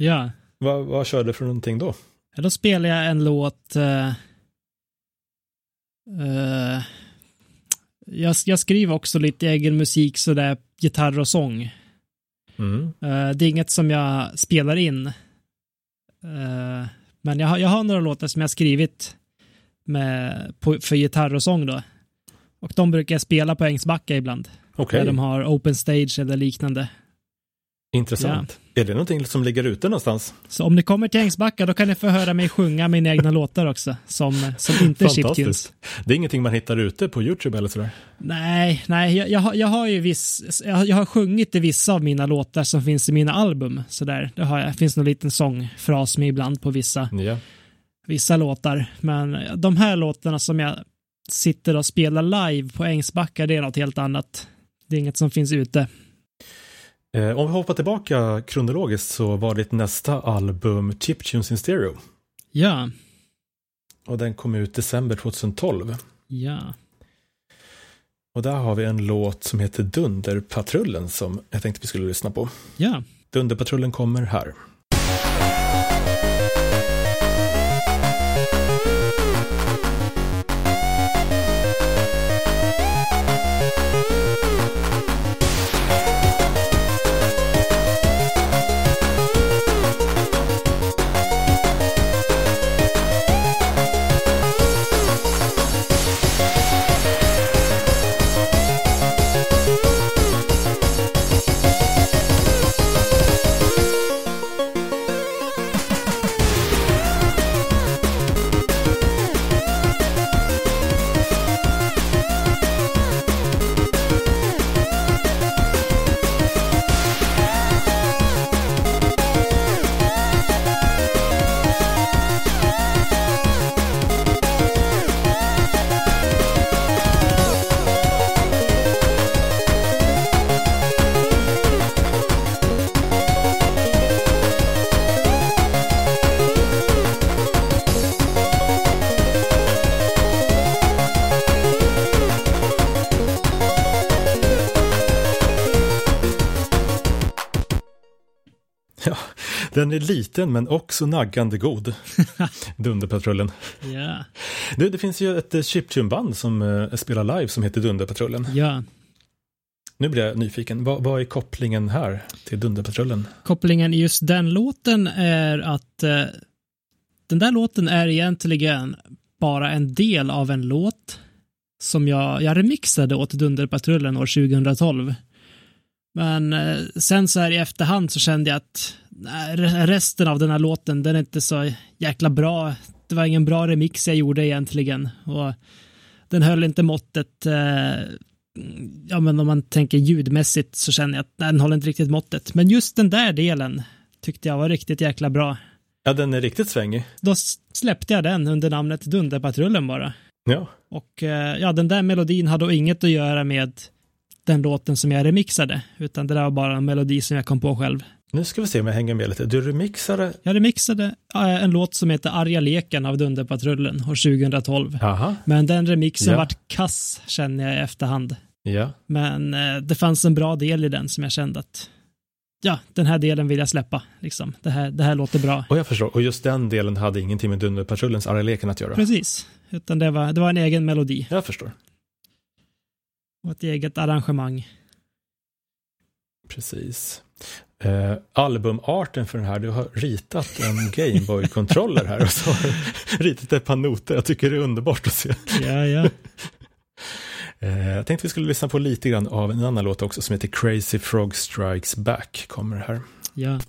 Ja, Vad, vad kör du för någonting då? Ja, då spelar jag en låt. eh, eh, jag, jag skriver också lite egen musik, sådär gitarr och sång. Mm. Eh, det är inget som jag spelar in. Men jag har, jag har några låtar som jag skrivit med, på, för gitarr och sång då. Och de brukar jag spela på Ängsbacka ibland. Okej, Där de har open stage eller liknande. Intressant. Är det någonting som ligger ute någonstans? Så om ni kommer till Ängsbacka då kan ni få höra mig sjunga mina egna låtar också. Som, som inte är chiptunes. Det är ingenting man hittar ute på YouTube eller sådär? Nej, nej, jag, jag, har, jag har ju viss, jag, jag har sjungit i vissa av mina låtar som finns i mina album. Så där, det har jag, finns någon liten sångfras med ibland på vissa. Ja. vissa låtar. Men de här låtarna som jag sitter och spelar live på Ängsbacka, det är något helt annat. Det är inget som finns ute. Eh, om vi hoppar tillbaka kronologiskt så var ditt nästa album Chiptunes in Stereo. Ja. Och den kom ut december 2012. Ja. Och där har vi en låt som heter Dunderpatrullen som jag tänkte vi skulle lyssna på. Ja. Dunderpatrullen kommer här. Den är liten men också naggande god. Dunderpatrullen. Ja. Du, det finns ju ett eh, chiptune-band som uh, spelar live som heter Dunderpatrullen. Ja. Nu blir jag nyfiken. Vad, vad är kopplingen här till Dunderpatrullen? Kopplingen i just den låten är att eh, den där låten är egentligen bara en del av en låt som jag, jag remixade åt Dunderpatrullen år 2012. Men eh, sen så här i efterhand så kände jag att resten av den här låten, den är inte så jäkla bra. Det var ingen bra remix jag gjorde egentligen. Och den höll inte måttet. Eh, ja, men om man tänker ljudmässigt så känner jag att den håller inte riktigt måttet. Men just den där delen tyckte jag var riktigt jäkla bra. Ja, den är riktigt svängig. Då släppte jag den under namnet Dunderpatrullen bara. Ja. Och eh, ja, den där melodin hade då inget att göra med den låten som jag remixade, utan det där var bara en melodi som jag kom på själv. Nu ska vi se om jag hänger med lite. Du remixade? Jag remixade äh, en låt som heter Arga leken av Dunderpatrullen år 2012. Aha. Men den remixen Ja. vart kass känner jag i efterhand. Ja. Men eh, det fanns en bra del i den som jag kände att ja, den här delen vill jag släppa. Liksom. Det, här, det här låter bra. Och jag förstår. Och just den delen hade ingenting med Dunderpatrullens arga leken att göra. Precis. Utan det var, det var en egen melodi Jag förstår. Och ett eget arrangemang. Precis. Eh, albumarten för den här, du har ritat en Gameboy-controller här och så har du ritat ett par noter. Jag tycker det är underbart att se. Ja, ja. Eh, jag tänkte vi skulle lyssna på lite grann av en annan låt också som heter Crazy Frog Strikes Back. Kommer här. ja.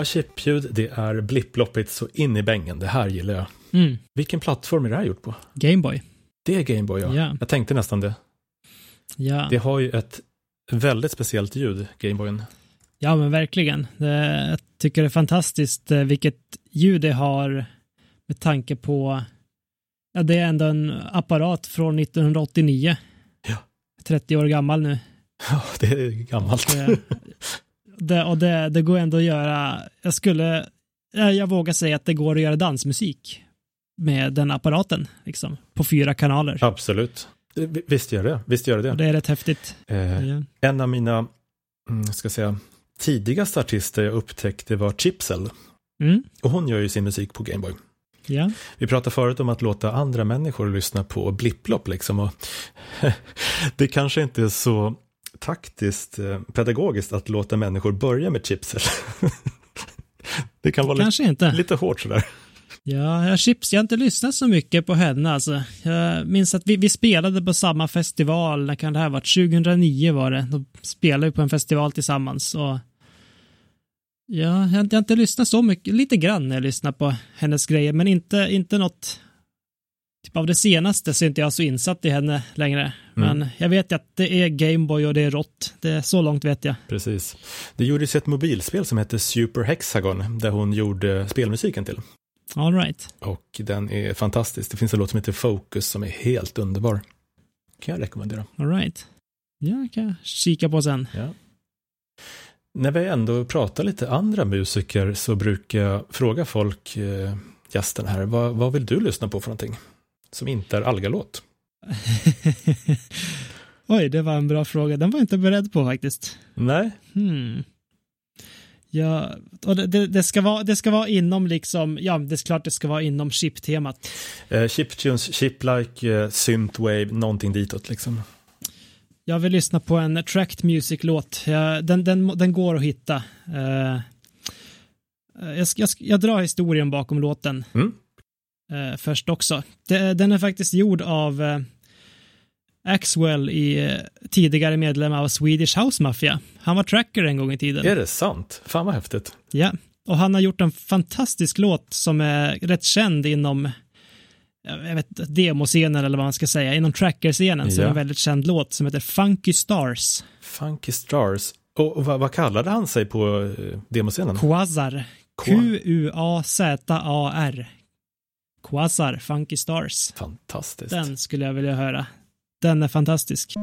Råa chipljud, det är blipploppigt så in i bängen. Det här gillar jag. Mm. Vilken plattform är det här gjort på? Gameboy. Det är Gameboy, ja. Ja. Jag tänkte nästan det. Ja. Det har ju ett väldigt speciellt ljud, Gameboyen. ja, men verkligen. Det, jag tycker det är fantastiskt eh, vilket ljud det har med tanke på Ja, det är ändå en apparat från 1989. Ja. 30 år gammal nu. Ja, det är gammalt. Det, och det, det går ändå att göra, jag skulle, jag vågar säga att det går att göra dansmusik med den apparaten, liksom, på fyra kanaler. Absolut. Visst gör det. Visst gör det. Och det är rätt häftigt. Eh, Ja. en av mina, mm, ska säga, tidigaste artister jag upptäckte var Chipsel. Mm, Och hon gör ju sin musik på Gameboy. ja. Vi pratade förut om att låta andra människor lyssna på blipplopp liksom. Och det kanske inte är så taktiskt eh, pedagogiskt att låta människor börja med chipsel. det kan vara Kanske inte. lite, lite hårt sådär. Ja, jag, chips, jag har inte lyssnat så mycket på henne alltså. Jag minns att vi, vi spelade på samma festival, när kan det här vara? 2009 var det. Då spelade vi på en festival tillsammans och ja, jag, jag har inte lyssnat så mycket, lite grann när jag lyssnar på hennes grejer, men inte, inte något Typ av det senaste så är inte jag så insatt i henne längre. Men jag vet att det är Gameboy och det är rått. Det är så långt vet jag. Precis. Det gjordes ett mobilspel som hette Super Hexagon där hon gjorde spelmusiken till. All right. Och den är fantastisk. Det finns en låt som heter Focus som är helt underbar. Kan jag rekommendera. All right. Ja, kan jag kika på sen. Ja. När vi ändå pratar lite andra musiker så brukar jag fråga folk, eh, gästen här, vad, vad vill du lyssna på för någonting? Som inte är Alga-låt. Oj, det var en bra fråga. Den var jag inte beredd på faktiskt. Nej, Hmm. Ja, och det, det, ska vara, det ska vara inom liksom, ja, det är klart det ska vara inom chip-temat. eh, chiptunes, chiplike, eh, synthwave, någonting ditåt liksom. Jag vill lyssna på en tracked music-låt. Ja, den, den, den går att hitta. Eh, jag, ska- jag, ska- jag drar historien bakom låten Mm. Eh, först också. Den är faktiskt gjord av eh, Axwell, i, eh, tidigare medlem av Swedish House Mafia. Han var tracker en gång i tiden. Är det sant? Fan vad häftigt. Ja, och han har gjort en fantastisk låt som är rätt känd inom jag vet demoscenen eller vad man ska säga, inom tracker-scenen så är det Ja. en väldigt känd låt som heter Funky Stars. Funky Stars. Och, och vad, vad kallade han sig på eh, demoscenen? Quasar. Qua- Q-U-A-Z-A-R. Quasar, Funky Stars. Fantastiskt. Den skulle jag vilja höra. Den är fantastisk.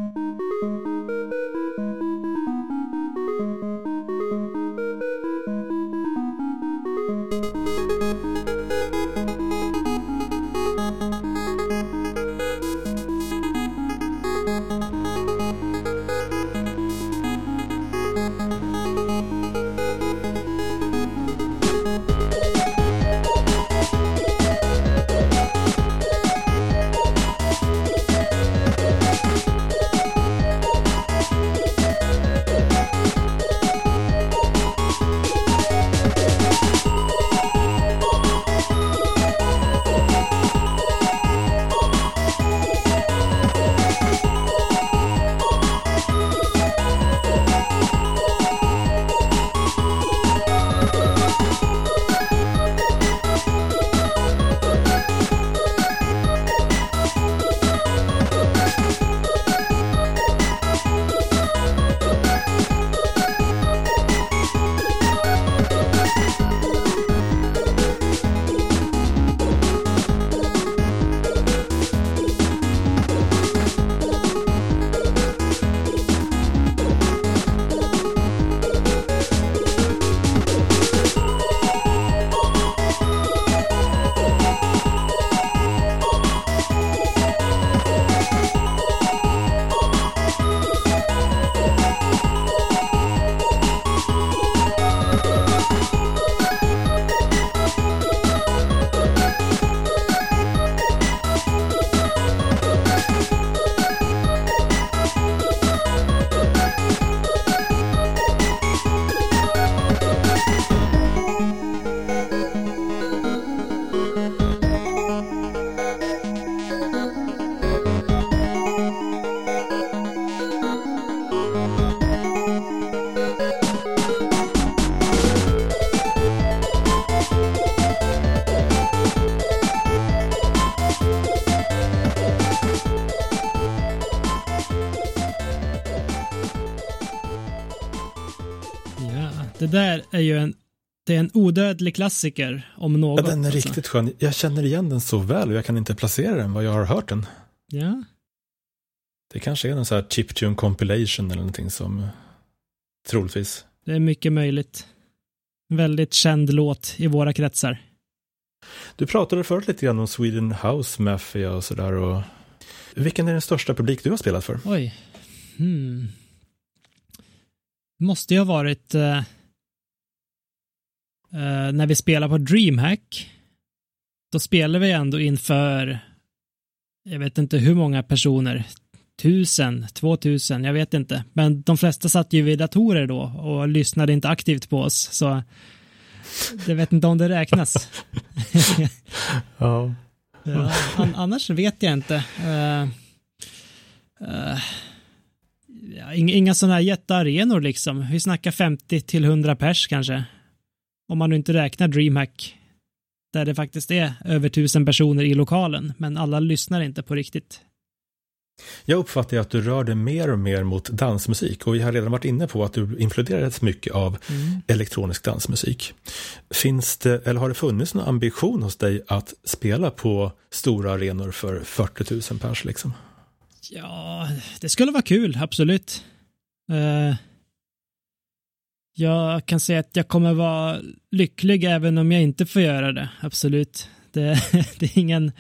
Är ju en Det är en odödlig klassiker om något. Ja, den är alltså. riktigt skön. Jag känner igen den så väl och jag kan inte placera den vad jag har hört den. Ja. Det kanske är en sån här chiptune compilation eller någonting som troligtvis. Det är mycket möjligt. Väldigt känd låt i våra kretsar. Du pratade förut lite grann om Sweden House Mafia och sådär. Och... Vilken är den största publik du har spelat för? Oj. Hmm. Måste ju ha varit uh, uh, när vi spelade på DreamHack. Då spelade vi ändå inför, jag vet inte hur många personer, tusen, två tusen, jag vet inte. Men de flesta satt ju vid datorer då och lyssnade inte aktivt på oss. Så jag vet inte om det räknas. ja. ja an annars vet jag inte. Uh, uh, ja, inga sådana här jättearenor liksom. Vi snackar 50 till 100 pers kanske. Om man nu inte räknar DreamHack. Där det faktiskt är över tusen personer i lokalen. Men alla lyssnar inte på riktigt. Jag uppfattar att du rör dig mer och mer mot dansmusik och vi har redan varit inne på att du influerats mycket av mm. elektronisk dansmusik. Finns det, eller har det funnits någon ambition hos dig att spela på stora arenor för 40 000 pers liksom? Ja, det skulle vara kul, absolut. Uh, jag kan säga att jag kommer vara lycklig även om jag inte får göra det, absolut. Det, det är ingen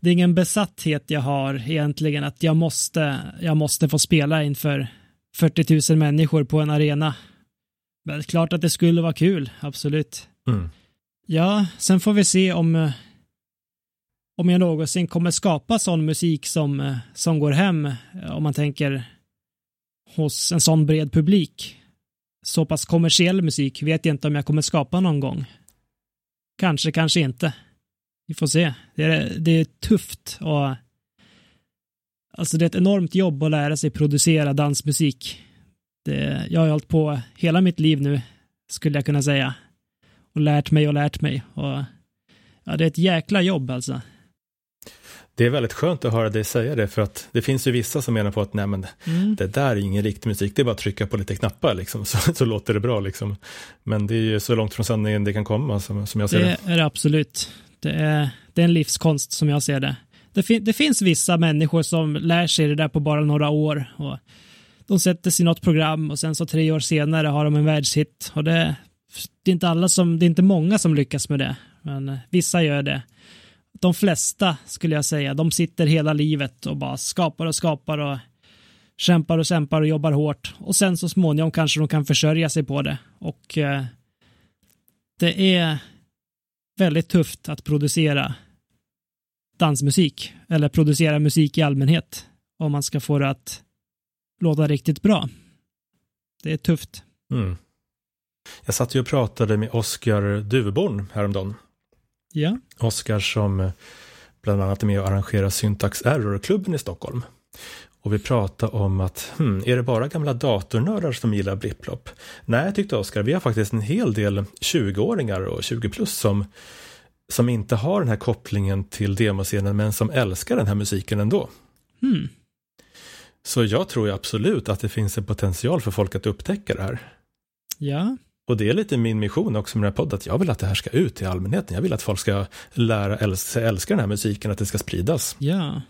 det är ingen besatthet jag har egentligen att jag måste, jag måste få spela inför 40 000 människor på en arena. Men klart att det skulle vara kul, absolut. Mm. Ja, sen får vi se om, om jag någonsin kommer skapa sån musik som, som går hem, om man tänker hos en sån bred publik. Så pass kommersiell musik vet jag inte om jag kommer skapa någon gång. Kanske, kanske inte. Vi får se. Det är, det är tufft och alltså det är ett enormt jobb att lära sig producera dansmusik. Det, jag har hållit på hela mitt liv nu, skulle jag kunna säga. Och lärt mig och lärt mig. Och, ja, det är ett jäkla jobb alltså. Det är väldigt skönt att höra dig säga det, för att det finns ju vissa som menar på att nej men mm. det där är ingen riktig musik, det är bara att trycka på lite knappar liksom, så, så låter det bra liksom. Men det är ju så långt från sanningen det kan komma som, som jag ser det. Det är det absolut. Det är, det är en livskonst som jag ser det. Det, fin det, finns vissa människor som lär sig det där på bara några år. Och de sätter sig i något program och sen så tre år senare har de en världshit. Och det, det, är inte alla som, det är inte många som lyckas med det, men eh, vissa gör det. De flesta skulle jag säga, de sitter hela livet och bara skapar och skapar och kämpar och kämpar och jobbar hårt. Och sen så småningom kanske de kan försörja sig på det. Och eh, det är väldigt tufft att producera dansmusik eller producera musik i allmänhet om man ska få det att låta riktigt bra. Det är tufft. Mm. Jag satt ju och pratade med Oskar Duveborn häromdagen. Ja. Oskar som bland annat är med och arrangerar Syntax Error-klubben i Stockholm. Och vi pratade om att, hmm, är det bara gamla datornördar som gillar blipplopp? Nej, tyckte Oskar, vi har faktiskt en hel del 20-åringar och 20 plus som, som inte har den här kopplingen till demoscenen men som älskar den här musiken ändå. Hmm. Så jag tror ju absolut att det finns en potential för folk att upptäcka det här. Ja. Och det är lite min mission också med den här podden, att jag vill att det här ska ut till allmänheten. Jag vill att folk ska lära älska, älska den här musiken, att det ska spridas. Ja.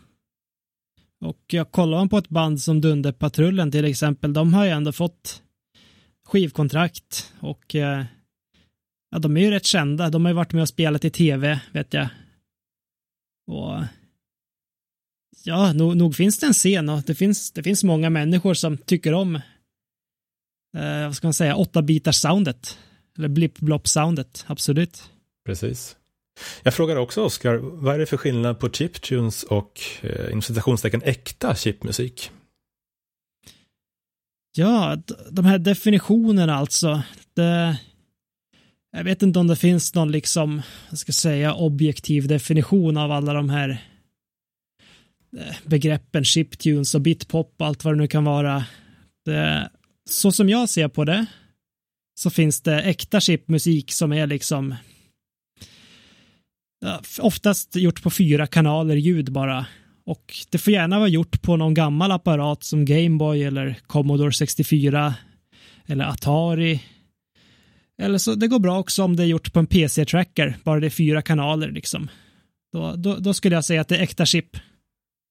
Och jag kollar på ett band som Dunderpatrullen till exempel, de har ju ändå fått skivkontrakt och eh, ja, de är ju rätt kända. De har ju varit med och spelat i tv, vet jag. Och ja, nog, nog finns det en scen och det finns, det finns många människor som tycker om eh, vad ska man säga, åtta bitars soundet. Eller blipp-blopp-soundet, absolut. Precis. Jag frågar också Oskar, vad är det för skillnad på chiptunes och eh, inom citationstecken äkta chipmusik? Ja, de här definitionerna alltså. Det, jag vet inte om det finns någon liksom, jag ska säga objektiv definition av alla de här eh, begreppen chiptunes och bitpop och allt vad det nu kan vara. Det, så som jag ser på det så finns det äkta chipmusik som är liksom oftast gjort på fyra kanaler ljud bara. Och det får gärna vara gjort på någon gammal apparat som Gameboy eller Commodore 64 eller Atari. Eller så det går bra också om det är gjort på en PC-tracker, bara det är fyra kanaler liksom. Då, då, då skulle jag säga att det är äkta chip.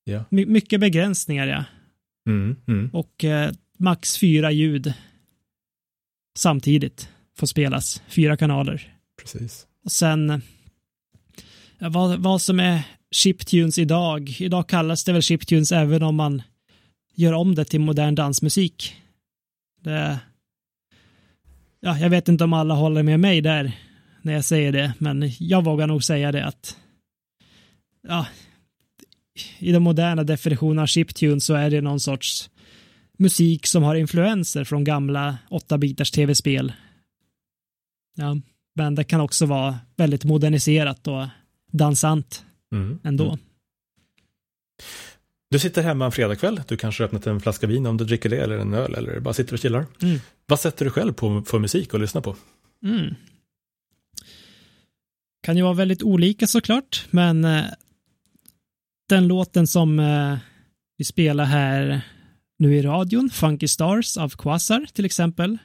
Ja. My, mycket begränsningar ja. Mm, mm. Och eh, max fyra ljud samtidigt får spelas. Fyra kanaler. Precis. Och sen vad, vad som är chiptunes idag. Idag kallas det väl chiptunes även om man gör om det till modern dansmusik. Det, ja, jag vet inte om alla håller med mig där när jag säger det, men jag vågar nog säga det att ja, i den moderna definitionen av chiptunes så är det någon sorts musik som har influenser från gamla 8-bitars tv-spel. Ja, men det kan också vara väldigt moderniserat och dansant Mm, ändå. mm. Du sitter hemma en fredagkväll, du kanske har öppnat en flaska vin om du dricker det eller en öl eller bara sitter och chillar. Mm. Vad sätter du själv på för musik att lyssna på? Mm. Kan ju vara väldigt olika såklart, men eh, den låten som eh, vi spelar här nu i radion, Funky Stars av Quasar till exempel.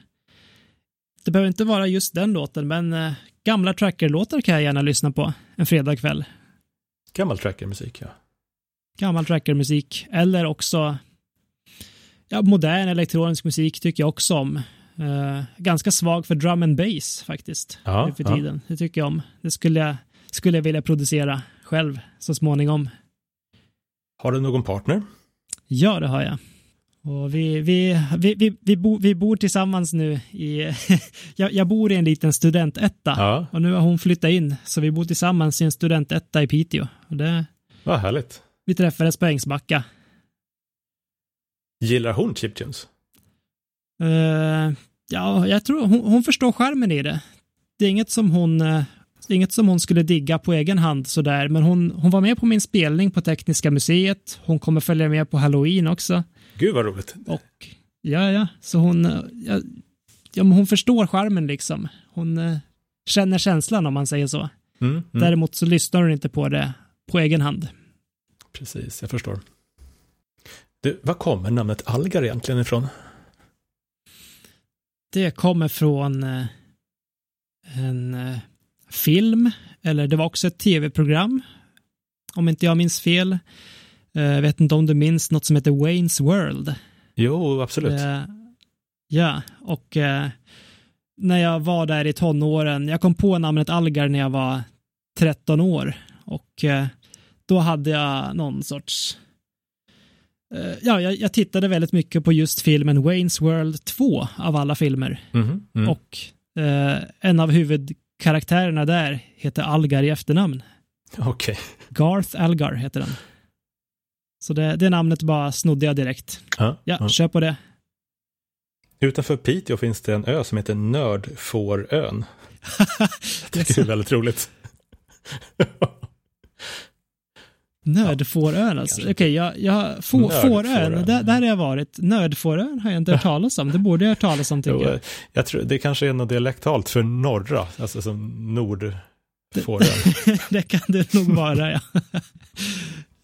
Det behöver inte vara just den låten, men eh, gamla trackerlåtar kan jag gärna lyssna på en fredagkväll. Gammal trackermusik, ja. Gammal trackermusik, eller också ja, modern elektronisk musik tycker jag också om. Eh, ganska svag för drum and bass faktiskt. Ja, nu för ja. tiden. Det tycker jag om. Det skulle jag, skulle jag vilja producera själv så småningom. Har du någon partner? Ja, det har jag. Och vi, vi, vi, vi, vi, bo, vi bor tillsammans nu i... jag, jag bor i en liten studentetta. Ja, Och nu har hon flyttat in, så vi bor tillsammans i en studentetta i Piteå. Och det, vad härligt. vi träffades på Ängsbacka. Gillar hon chiptunes? Eh, ja, jag tror hon, hon förstår skärmen i det. Det är inget som hon, är inget som hon skulle digga på egen hand sådär, men hon, hon var med på min spelning på Tekniska museet. Hon kommer följa med på Halloween också. Gud vad roligt. Och ja, ja, så hon, eh, ja, ja, men hon förstår skärmen liksom. Hon eh, känner känslan om man säger så. Mm, mm. Däremot så lyssnar hon inte på det på egen hand. Precis, jag förstår. Du, var kommer namnet Algar egentligen ifrån? Det kommer från eh, en eh, film, eller det var också ett tv-program, om inte jag minns fel. Eh, Jag vet inte om du minns något som heter Wayne's World. Jo, absolut. Eh, ja, och eh, när jag var där i tonåren, jag kom på namnet Algar när jag var 13 år och då hade jag någon sorts Ja, jag, jag tittade väldigt mycket på just filmen Wayne's World 2 av alla filmer. Mhm, mm. Och eh, en av huvudkaraktärerna där heter Algar i efternamn. Okej. Garth Algar heter den. Så det, det namnet bara snodde jag direkt. Ja, Ja, ja. kör på det. Utanför Piteå finns det en ö som heter Nördfårön. Det är väldigt roligt. Nördfårön alltså. Okej, jag, jag, få. Fårön, där, där har jag varit. Nördfårön har jag inte hört talas om. Det borde jag hört talas om tycker jag. jag, tror, det kanske är något dialektalt för norra, alltså som Nordfårön. det kan det nog vara, ja.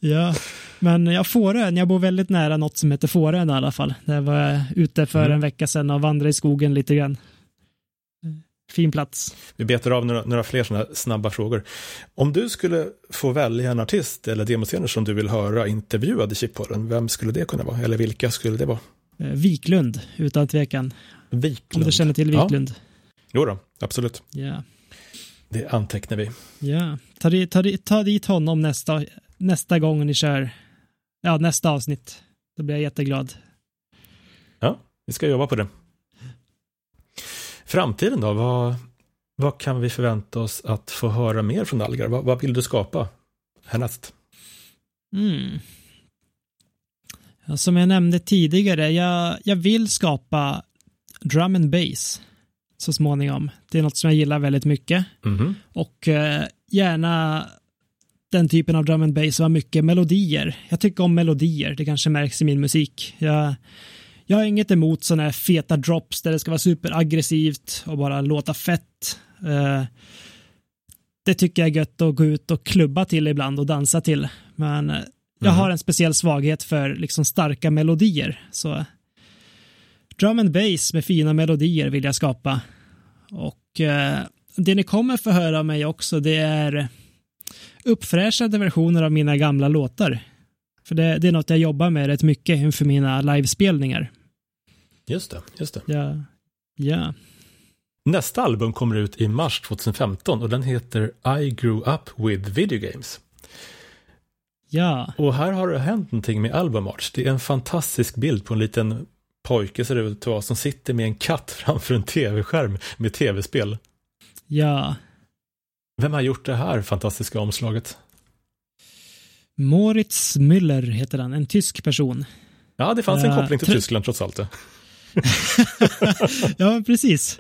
Ja, men jag Fårön, jag bor väldigt nära något som heter Fårön i alla fall. Där var jag ute för Mm. en vecka sedan och vandrade i skogen lite grann. Fin plats. Vi betar av några, några fler sådana snabba frågor. Om du skulle få välja en artist eller demoscener som du vill höra intervjuad i Chippodden, vem skulle det kunna vara? Eller vilka skulle det vara? Eh, Viklund, utan tvekan. Om Wiklund. du känner till Ja. Viklund. Jo då, absolut. Ja. Det antecknar vi. Ja. Ta, ta, ta dit honom nästa, nästa gång ni kör. Ja, nästa avsnitt. Då blir jag jätteglad. Ja, vi ska jobba på det. Framtiden då? Vad, vad kan vi förvänta oss att få höra mer från Algar? Vad, vad vill du skapa härnäst? Mm. Ja, som jag nämnde tidigare, jag, jag vill skapa drum and bass så småningom. Det är något som jag gillar väldigt mycket. Mhm. Och eh, gärna den typen av drum and bass har mycket melodier. Jag tycker om melodier, det kanske märks i min musik. Jag, jag har inget emot sådana här feta drops där det ska vara superaggressivt och bara låta fett. Eh, det tycker jag är gött att gå ut och klubba till ibland och dansa till. Men eh, jag Mhm. har en speciell svaghet för liksom starka melodier. Så drum and bass med fina melodier vill jag skapa. Och Och eh, det ni kommer få höra av mig också, det är uppfräschade versioner av mina gamla låtar. För det, det är något jag jobbar med rätt mycket inför mina livespelningar. Just det, just det. Ja. ja. Nästa album kommer ut i mars 2015 och den heter I grew up with video games. Ja. Och här har det hänt någonting med album art. Det är en fantastisk bild på en liten pojke ser det ut att vara som sitter med en katt framför en tv-skärm med tv-spel. Ja. Vem har gjort det här fantastiska omslaget? Moritz Müller heter han, en tysk person. Ja, det fanns en Ja, koppling till Tyskland trots allt. ja, precis.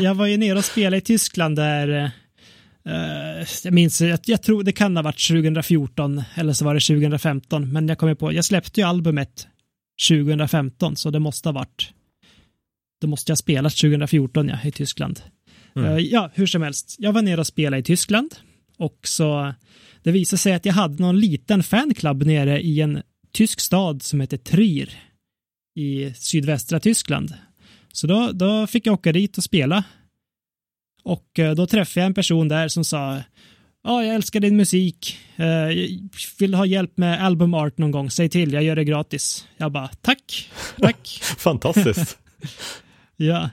Jag, var ju nere och spelade i Tyskland där, eh, jag minns, jag, jag tror det kan ha varit 2014 eller så var det 2015, men jag kommer på, jag släppte ju albumet 2015, så det måste ha varit, det måste jag ha spelat 2014 ja, i Tyskland. Mm. Eh, ja, hur som helst, jag var nere och spelade i Tyskland och så det visade sig att jag hade någon liten fanclub nere i en tysk stad som heter Trier i sydvästra Tyskland. Så då, då fick jag åka dit och spela. Och eh, då träffade jag en person där som sa Ja, jag älskar din musik. Eh, vill ha hjälp med album art någon gång? Säg till, jag gör det gratis. Jag bara, tack, tack. Fantastiskt. ja,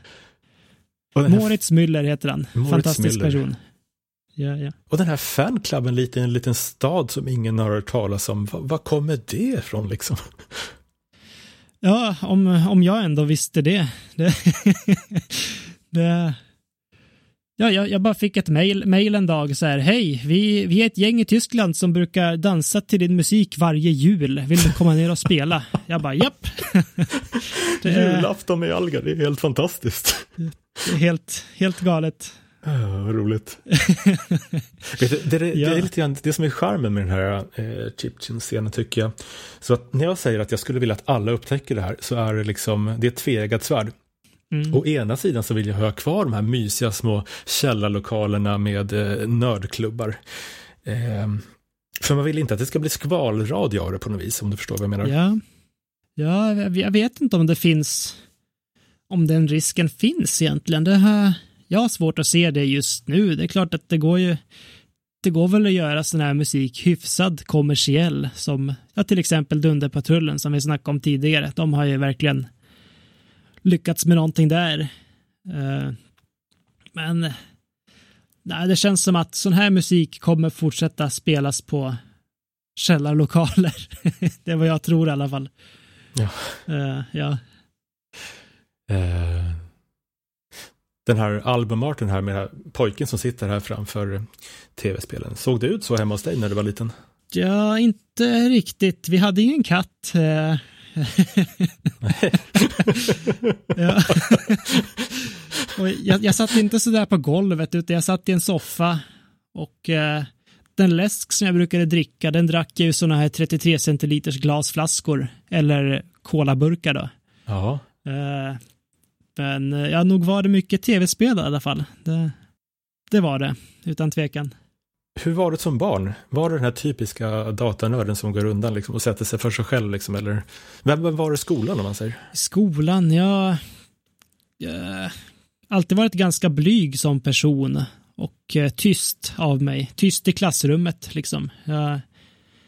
här, Moritz Müller heter han. Moritz Fantastisk Müller. person. Ja, ja. och den här fanklubben lite i en liten stad som ingen har hört talas om. Var kommer det ifrån liksom? Ja, om, om jag ändå visste det. det, det ja, jag, jag bara fick ett mail, mail en dag så här, hej, vi, vi är ett gäng i Tyskland som brukar dansa till din musik varje jul. Vill du komma ner och spela? Jag bara, japp. det, är, Julafton med Algar, det är helt fantastiskt. det är helt, helt galet. Ah, vad roligt. Vet du, det, det, det Ja. är lite grann det som är charmen med den här eh, Chipchin-scenen tycker jag. Så att när jag säger att jag skulle vilja att alla upptäcker det här så är det liksom, det är ett tveeggat svärd. Mm. Å ena sidan så vill jag ha kvar de här mysiga små källarlokalerna med eh, nördklubbar. Eh, för man vill inte att det ska bli skvalradio av det på något vis, om du förstår vad jag menar. Ja, ja jag- vet inte om det finns, om den risken finns egentligen. Det här, jag har svårt att se det just nu. Det är klart att det går ju, det går väl att göra sån här musik hyfsad kommersiell som, ja, till exempel Dunderpatrullen som vi snackade om tidigare. De har ju verkligen lyckats med någonting där. Eh, Men nej, det känns som att sån här musik kommer fortsätta spelas på källarlokaler. det är vad jag tror i alla fall. Ja. Eh, ja. Eh, den här albumarten här med här pojken som sitter här framför tv-spelen. Såg det ut så hemma hos dig när du var liten? ja, inte riktigt. Vi hade ingen katt. eh. Ja. Och jag, jag satt inte sådär på golvet, utan jag satt i en soffa. Och eh, den läsk som jag brukade dricka, den drack jag i sådana här 33 centiliters glasflaskor. Eller kolaburkar då. Ja. Eh, Men ja, nog var det mycket tv-spel i alla fall. Det, det var det, utan tvekan. Hur var det som barn? Var det den här typiska datanörden som går undan liksom, och sätter sig för sig själv? Liksom, eller vem, var det i skolan om man säger? Skolan, ja... Jag alltid varit ganska blyg som person och eh, tyst av mig. Tyst i klassrummet, liksom. Jag,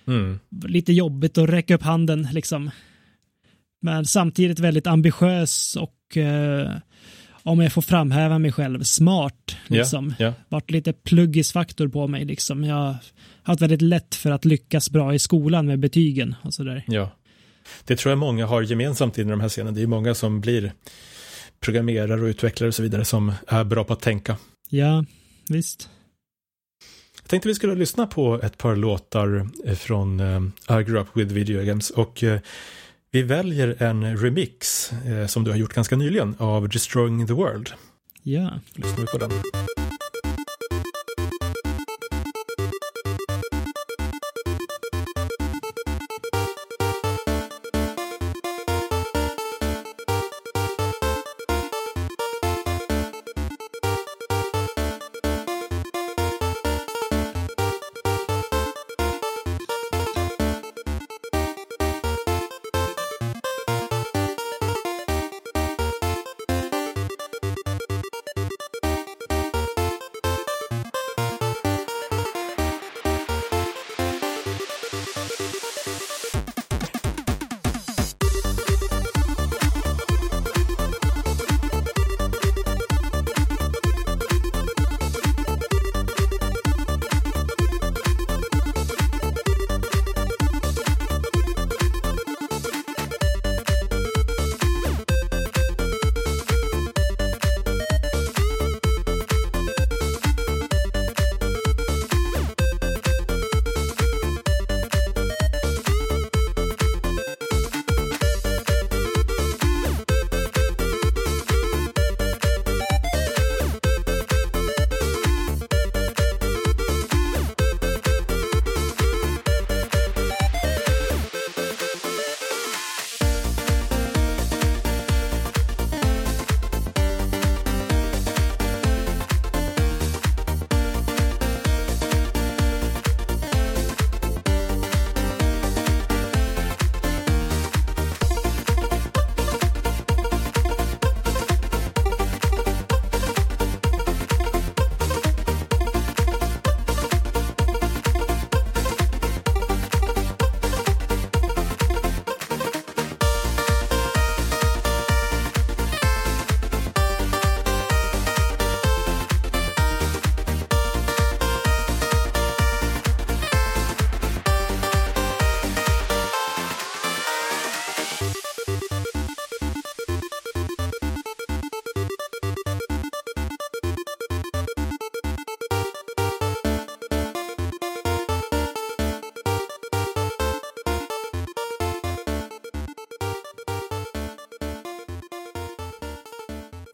Mm. lite jobbigt att räcka upp handen, liksom. Men samtidigt väldigt ambitiös och eh, om jag får framhäva mig själv, smart, liksom. Ja, varit lite pluggisfaktor på mig liksom. Jag har haft väldigt lätt för att lyckas bra i skolan med betygen och sådär. ja. Det tror jag många har gemensamt i de här scenerna. Det är många som blir programmerare och utvecklare och så vidare som är bra på att tänka. Ja, visst. Jag tänkte vi skulle lyssna på ett par låtar eh, från eh, I grew up with video games och eh, vi väljer en remix eh, som du har gjort ganska nyligen av Destroying the World. Ja. Lyssnar vi på den.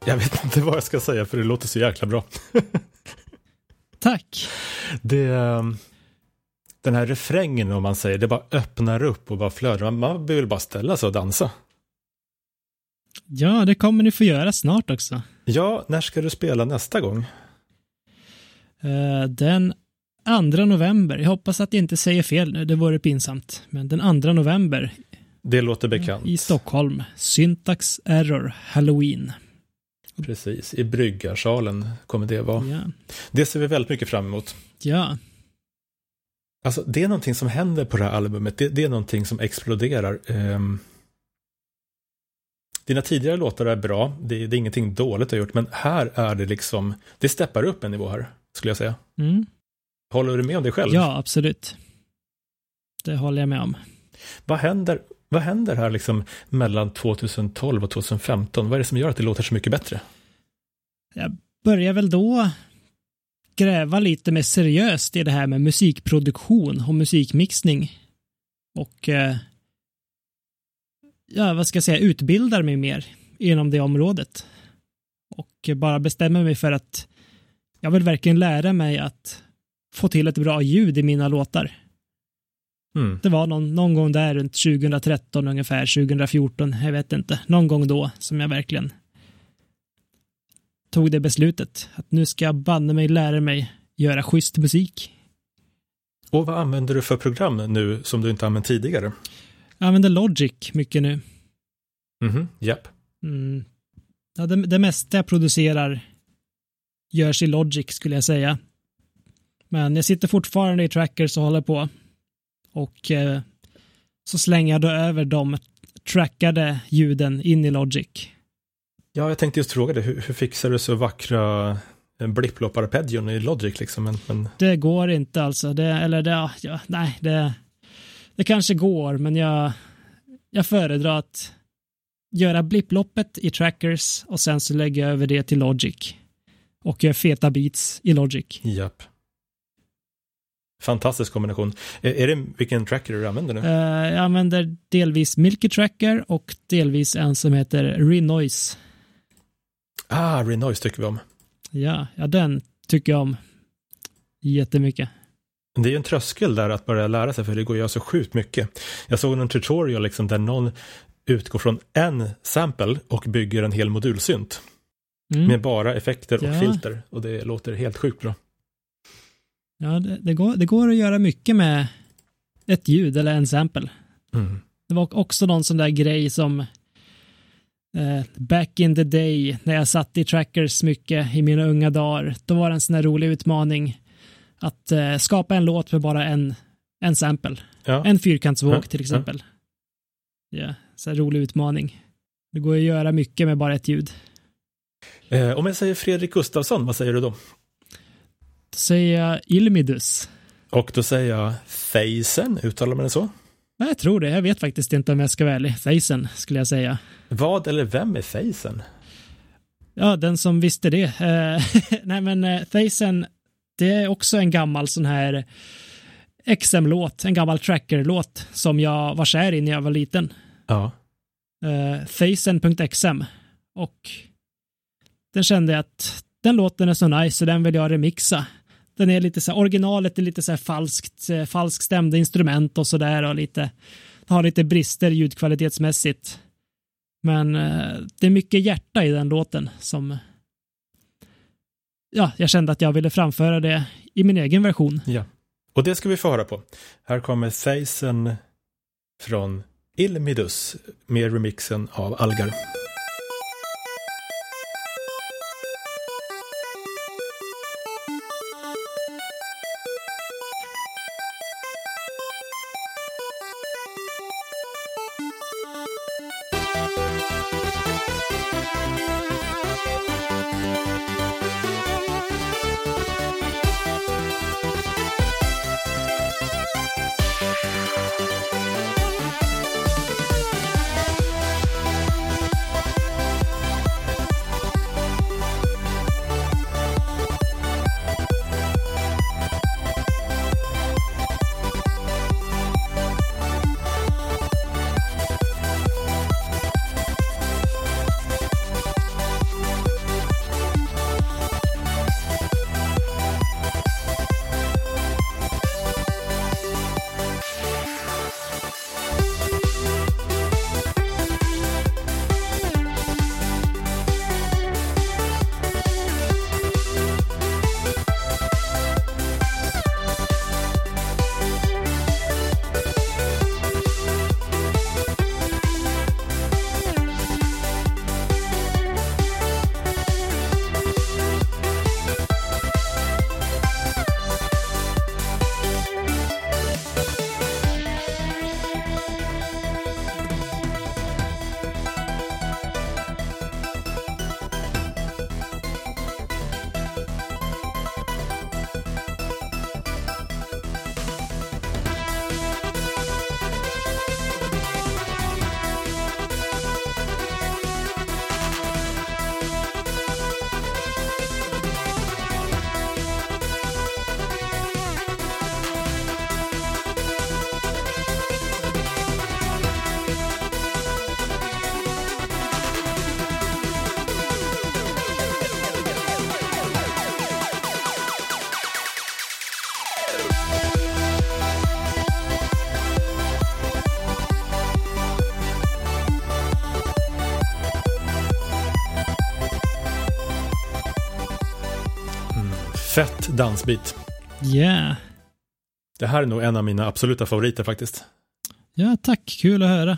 Jag vet inte vad jag ska säga för det låter så jäkla bra. Tack. Det, ehm, den här refrängen om man säger, det bara öppnar upp och bara flödar. Man vill bara ställa sig och dansa. Ja, det kommer ni få göra snart också. Ja, när ska du spela nästa gång? Uh, den 2 november. Jag hoppas att jag inte säger fel nu, det vore pinsamt. Men den 2 november. Det låter bekant. I Stockholm. Syntax Error Halloween. Precis, i Bryggarsalen kommer det vara. Ja. Det ser vi väldigt mycket fram emot. Ja. Alltså, det är någonting som händer på det här albumet. Det, det är någonting som exploderar. Um, dina tidigare låtar är bra. Det, det, är ingenting dåligt du har gjort. Men här är det liksom, det steppar upp en nivå här, skulle jag säga. Mm. Håller du med om det själv? Ja, absolut. Det håller jag med om. Vad händer, vad händer här liksom mellan 2012 och 2015? Vad är det som gör att det låter så mycket bättre? Jag börjar väl då gräva lite mer seriöst i det här med musikproduktion och musikmixning. Och eh, ja, vad ska jag säga, utbildar mig mer inom det området. Och bara bestämmer mig för att jag vill verkligen lära mig att få till ett bra ljud i mina låtar. Mm. Det var någon, någon gång där runt 2013 ungefär, 2014, jag vet inte, någon gång då som jag verkligen tog det beslutet att nu ska jag banne mig lära mig göra schysst musik. Och vad använder du för program nu som du inte använt tidigare? Jag använder Logic mycket nu. Mhm, japp. Mm. Ja, det, det mesta jag producerar görs i Logic skulle jag säga. Men jag sitter fortfarande i trackers och håller på. Och eh, så slänger jag då över de trackade ljuden in i Logic. Ja, jag tänkte just fråga dig, hur, hur fixar du så vackra blipplopp-arpeggion i Logic liksom? Men, men... Det går inte alltså, det, eller det, ja, nej, det, det kanske går, men jag, jag föredrar att göra blipploppet i trackers och sen så lägger jag över det till Logic. Och gör feta beats i Logic. Japp. Fantastisk kombination. Är det vilken tracker du använder nu? Uh, jag använder delvis Milky Tracker och delvis en som heter Renoise. Ah, Renoise tycker vi om. Ja, ja, den tycker jag om jättemycket. Det är ju en tröskel där att börja lära sig för det går ju så sjukt mycket. Jag såg en tutorial liksom där någon utgår från en sample och bygger en hel modulsynt. Mm. Med bara effekter och ja. filter och det låter helt sjukt bra. Ja, det, det, går, det går att göra mycket med ett ljud eller en sample. Mm. Det var också någon sån där grej som eh, back in the day när jag satt i trackers mycket i mina unga dagar. Då var det en sån här rolig utmaning att eh, skapa en låt med bara en, en sample. Ja. En fyrkantsvåg ja. till exempel. Ja, yeah, så här rolig utmaning. Det går att göra mycket med bara ett ljud. Eh, om jag säger Fredrik Gustafsson, vad säger du då? Då säger jag Ilmidus. Och då säger jag Feisen, uttalar man det så? Nej, jag tror det. Jag vet faktiskt inte om jag ska vara ärlig. Feisen skulle jag säga. Vad eller vem är Feisen? Ja, den som visste det. Uh, nej, men uh, Feisen, det är också en gammal sån här XM-låt, en gammal tracker-låt som jag var kär i när jag var liten. Ja. Uh. Och den kände jag att den låten är så nice så den vill jag remixa. Den är lite så här, originalet är lite så här falskt, eh, falskt stämda instrument och så där och lite, har lite brister ljudkvalitetsmässigt. Men eh, det är mycket hjärta i den låten som ja, jag kände att jag ville framföra det i min egen version. Ja, och det ska vi få höra på. Här kommer Seisen från Ilmidus med remixen av Algar. Dansbit. Yeah. Det här är nog en av mina absoluta favoriter faktiskt. Ja, tack. Kul att höra.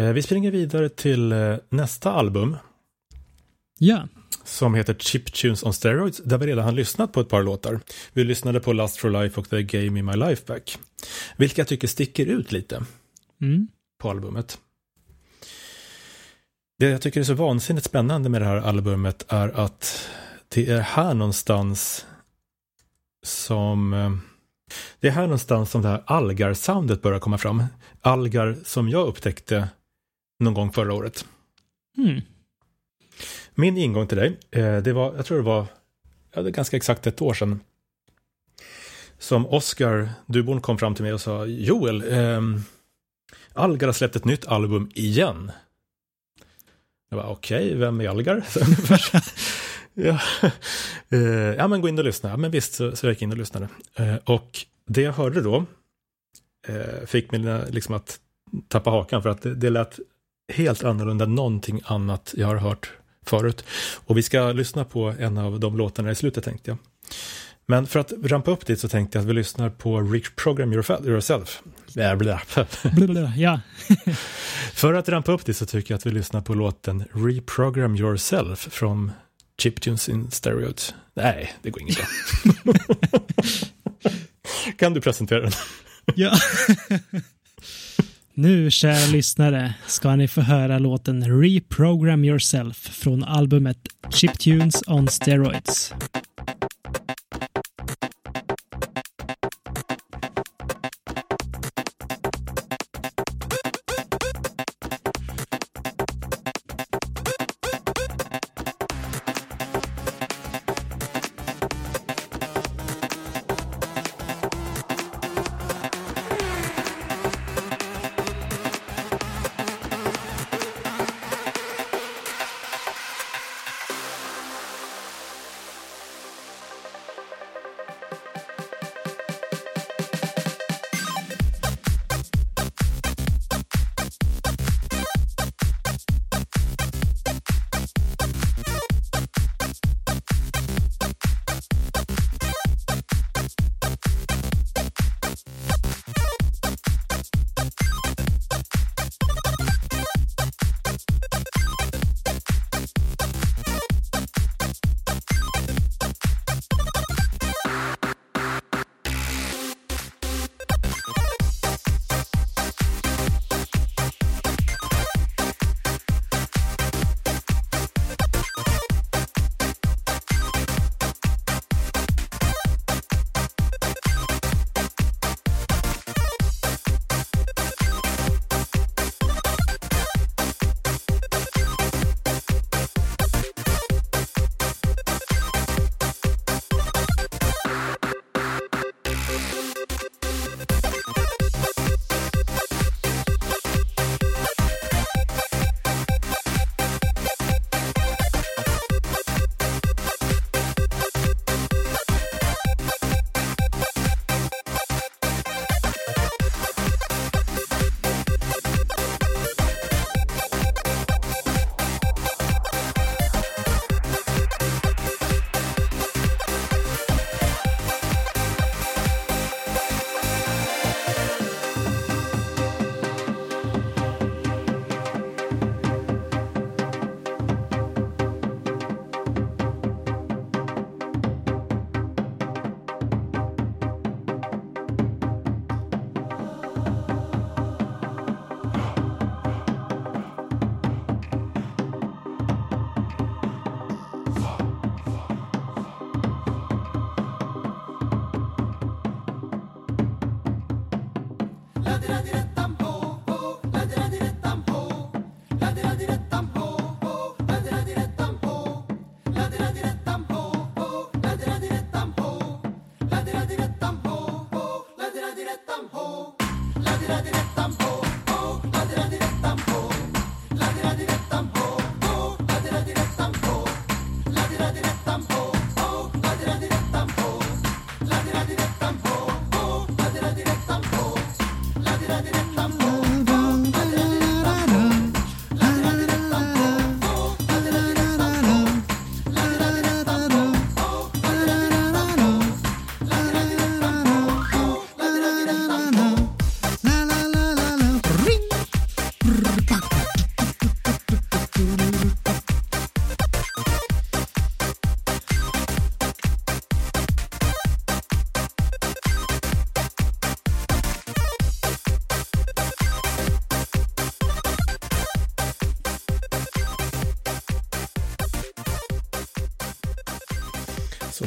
Eh, Vi springer vidare till eh, nästa album Ja. som heter Chiptunes on Steroids där vi redan har lyssnat på ett par låtar. Vi lyssnade på Lust for Life och The Game in My Life Back. Vilka jag tycker sticker ut lite Mm. på albumet. Det jag tycker är så vansinnigt spännande med det här albumet är att det är här någonstans som eh, det är här någonstans som det här Algar-soundet börjar komma fram. Algar som jag upptäckte någon gång förra året. Mm. Min ingång till dig, eh, det var, jag tror det var, ja, det ganska exakt ett år sedan. Som Oscar Duborn kom fram till mig och sa, Joel, ehm, Algar har släppt ett nytt album igen. Jag var okej, vem är Algar? Ja. Eh, ja, men gå in och lyssna. Men visst, så, så jag gick in och lyssnade. Eh, och det jag hörde då eh, fick mig liksom att tappa hakan för att det, det lät helt annorlunda än någonting annat jag har hört förut. Och vi ska lyssna på en av de låtarna i slutet tänkte jag. Men för att rampa upp dit så tänkte jag att vi lyssnar på Reprogram Yourself. Ja. För att rampa upp det så tycker jag att vi lyssnar på låten Reprogram Yourself från Chiptunes in Stereos. Nej, det går inget bra. kan du presentera den? ja. nu, kära lyssnare, ska ni få höra låten Reprogram Yourself från albumet Chiptunes on Steroids.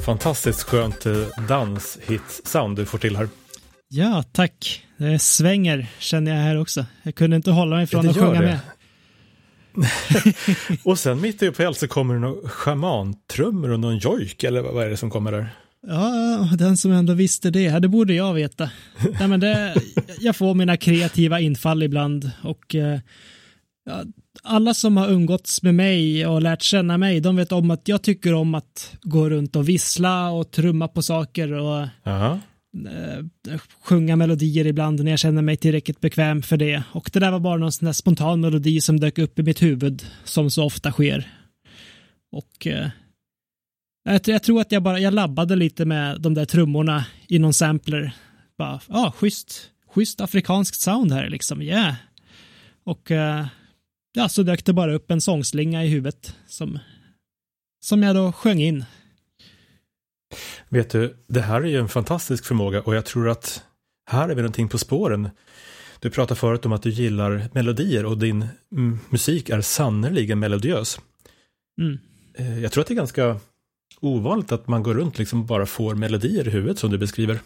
Fantastiskt skönt eh, danshits-sound du får till här. Ja, tack. Det svänger känner jag här också. Jag kunde inte hålla mig från att sjunga det. med. Och sen mitt uppe i allt så kommer det några schamantrummor och någon jojk, eller vad är det som kommer där? Ja, den som ändå visste det, det borde jag veta. Nej, men det, jag får mina kreativa infall ibland och eh, alla som har umgåtts med mig och lärt känna mig, de vet om att jag tycker om att gå runt och vissla och trumma på saker och Jaha. eh, sjunga melodier ibland när jag känner mig tillräckligt bekväm för det. Och det där var bara någon sån där spontan melodi som dök upp i mitt huvud, som så ofta sker. Och eh, jag, jag tror att jag bara, jag labbade lite med de där trummorna i någon sampler. Bara, ja, ah, schysst, schysst afrikanskt sound här liksom, yeah. Och eh, ja, så dök det bara upp en sångslinga i huvudet som, som jag då sjöng in. Vet du, det här är ju en fantastisk förmåga och jag tror att här är vi någonting på spåren. Du pratade förut om att du gillar melodier och din mm, musik är sannerligen melodiös. Mm. Eh, Jag tror att det är ganska ovanligt att man går runt liksom bara får melodier i huvudet som du beskriver.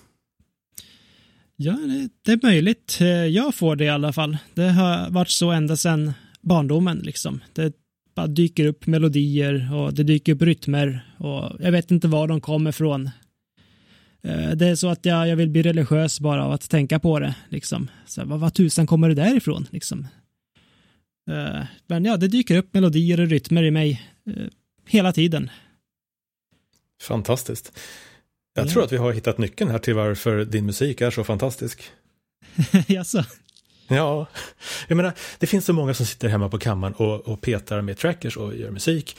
Ja, det, är möjligt. Eh, Jag får det i alla fall. Det har varit så ända sedan barndomen liksom. Det bara dyker upp melodier och det dyker upp rytmer och jag vet inte var de kommer ifrån. Eh, Det är så att jag, jag vill bli religiös bara av att tänka på det liksom. Så vad, vad tusan kommer det där ifrån liksom? Eh, Men ja, det dyker upp melodier och rytmer i mig eh, hela tiden. Fantastiskt. Jag Ja. tror att vi har hittat nyckeln här till varför din musik är så fantastisk. Jaså? Ja, jag menar, det finns så många som sitter hemma på kammaren och, och petar med trackers och gör musik.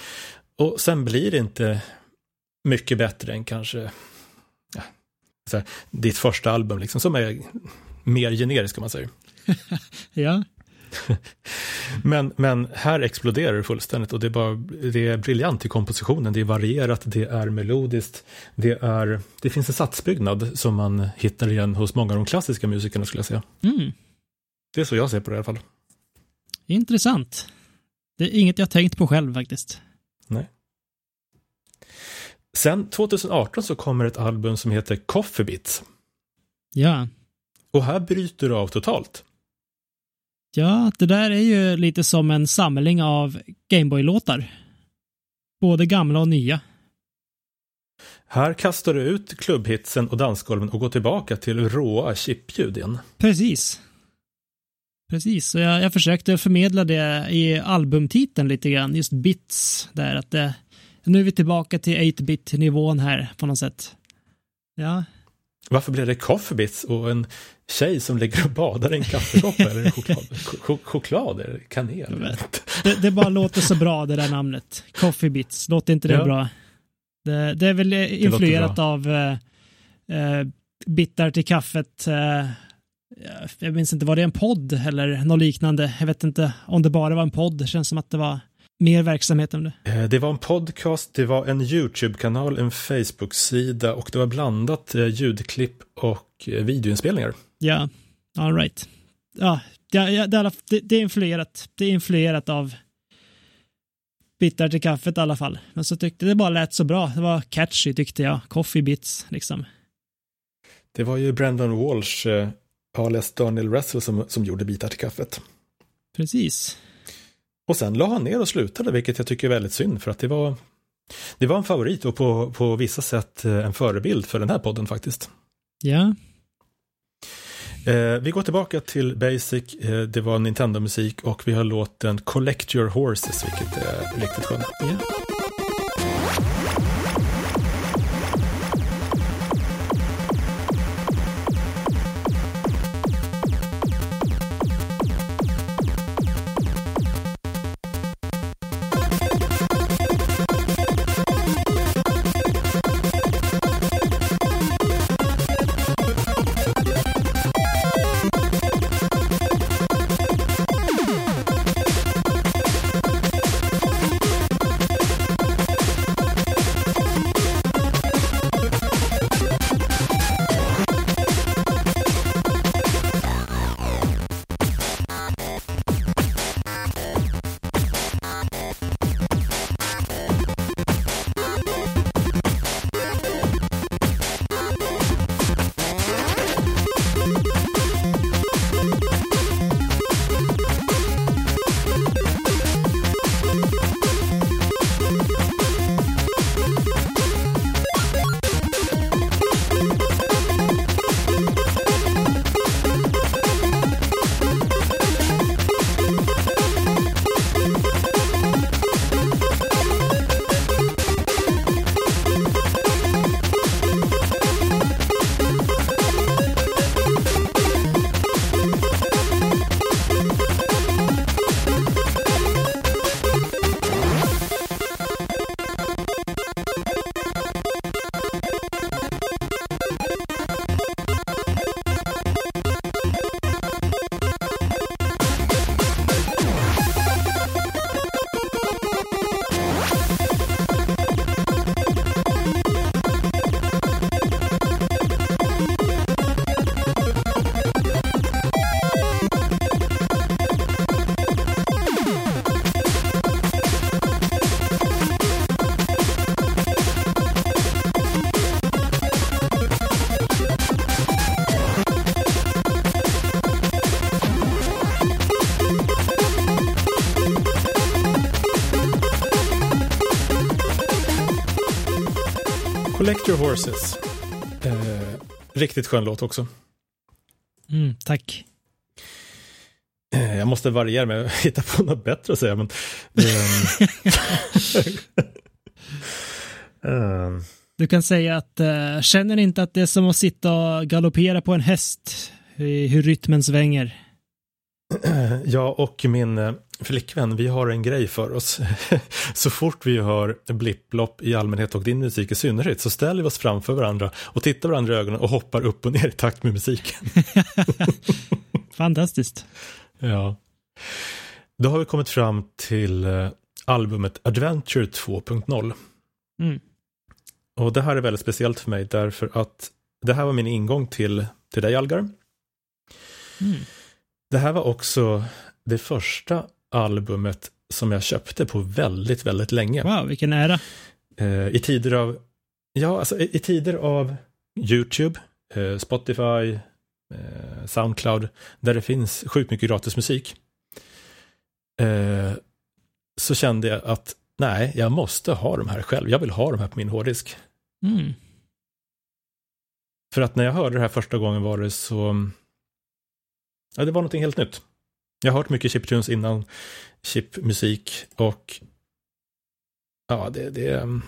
Och sen blir det inte mycket bättre än kanske ja, så här, ditt första album, liksom, som är mer generiskt, kan man säga. Ja. Men, men här exploderar det fullständigt och det är, bara, det är briljant i kompositionen, det är varierat, det är melodiskt, det, är, det finns en satsbyggnad som man hittar igen hos många av de klassiska musikerna skulle jag säga. Mm. Det är så jag ser på det i alla fall. Intressant. Det är inget jag tänkt på själv faktiskt. Sen 2018 så kommer ett album som heter Coffee Bits. Ja. Och här bryter du av totalt. Ja, det där är ju lite som en samling av Gameboy-låtar. Både gamla och nya. Här kastar du ut klubbhitsen och dansgolven och går tillbaka till råa chipljud igen. Precis. Precis, så jag, jag försökte förmedla det i albumtiteln lite grann, just bits där, att det, nu är vi tillbaka till 8-bit-nivån här på något sätt. Ja, Varför blev det Coffee Bits och en tjej som ligger och badar i en kaffekopp eller choklad? Ch- choklad eller kanel? Det, det bara låter så bra det där namnet. Coffee Bits, låter inte det Ja. bra? Det, det är väl eh, influerat av eh, eh, bitar till kaffet. Eh, jag minns inte, var det en podd eller något liknande? Jag vet inte om det bara var en podd. Det känns som att det var mer verksamhet än det. Eh, Det var en podcast, det var en YouTube-kanal, en Facebook-sida och det var blandat eh, ljudklipp och eh, videoinspelningar. Ja, all right. Ja, det, det, det, är influerat. Det är influerat av bitar till kaffet i alla fall. Men så tyckte det bara lät så bra. Det var catchy tyckte jag. Coffee bits liksom. Det var ju Brandon Walsh, alias Daniel Russell, som, som gjorde bitar till kaffet. Precis. Och sen la han ner och slutade, vilket jag tycker är väldigt synd, för att det var, det var en favorit och på, på vissa sätt eh, en förebild för den här podden faktiskt. Ja, Eh, vi går tillbaka till Basic, eh, det var Nintendo-musik och vi har låten Collect Your Horses, vilket är riktigt skönt. ja. Horses. Eh, riktigt skön låt också. Mm, tack. Eh, jag måste variera med att hitta på något bättre att säga, men... um, du kan säga att uh, känner inte att det är som att sitta och galoppera på en häst, hur rytmen svänger. Jag och min eh, flickvän, vi har en grej för oss. Så fort vi hör blipplopp i allmänhet och din musik i synnerhet så ställer vi oss framför varandra och tittar varandra i ögonen och hoppar upp och ner i takt med musiken. Fantastiskt. Ja. Då har vi kommit fram till eh, albumet Adventure 2.0. Mm. Och det här är väldigt speciellt för mig därför att det här var min ingång till, till dig Algar. Mm. Det här var också det första albumet som jag köpte på väldigt, väldigt länge. Wow, vilken ära. Eh, I tider av, ja, alltså i, tider av YouTube, eh, Spotify, eh, Soundcloud, där det finns sjukt mycket gratismusik. Eh, så kände jag att nej, jag måste ha de här själv. Jag vill ha de här på min hårddisk. Mm. För att när jag hörde det här första gången var det så, ja, det var någonting helt nytt. Jag har hört mycket chiptunes innan, chipmusik och ja, det, det,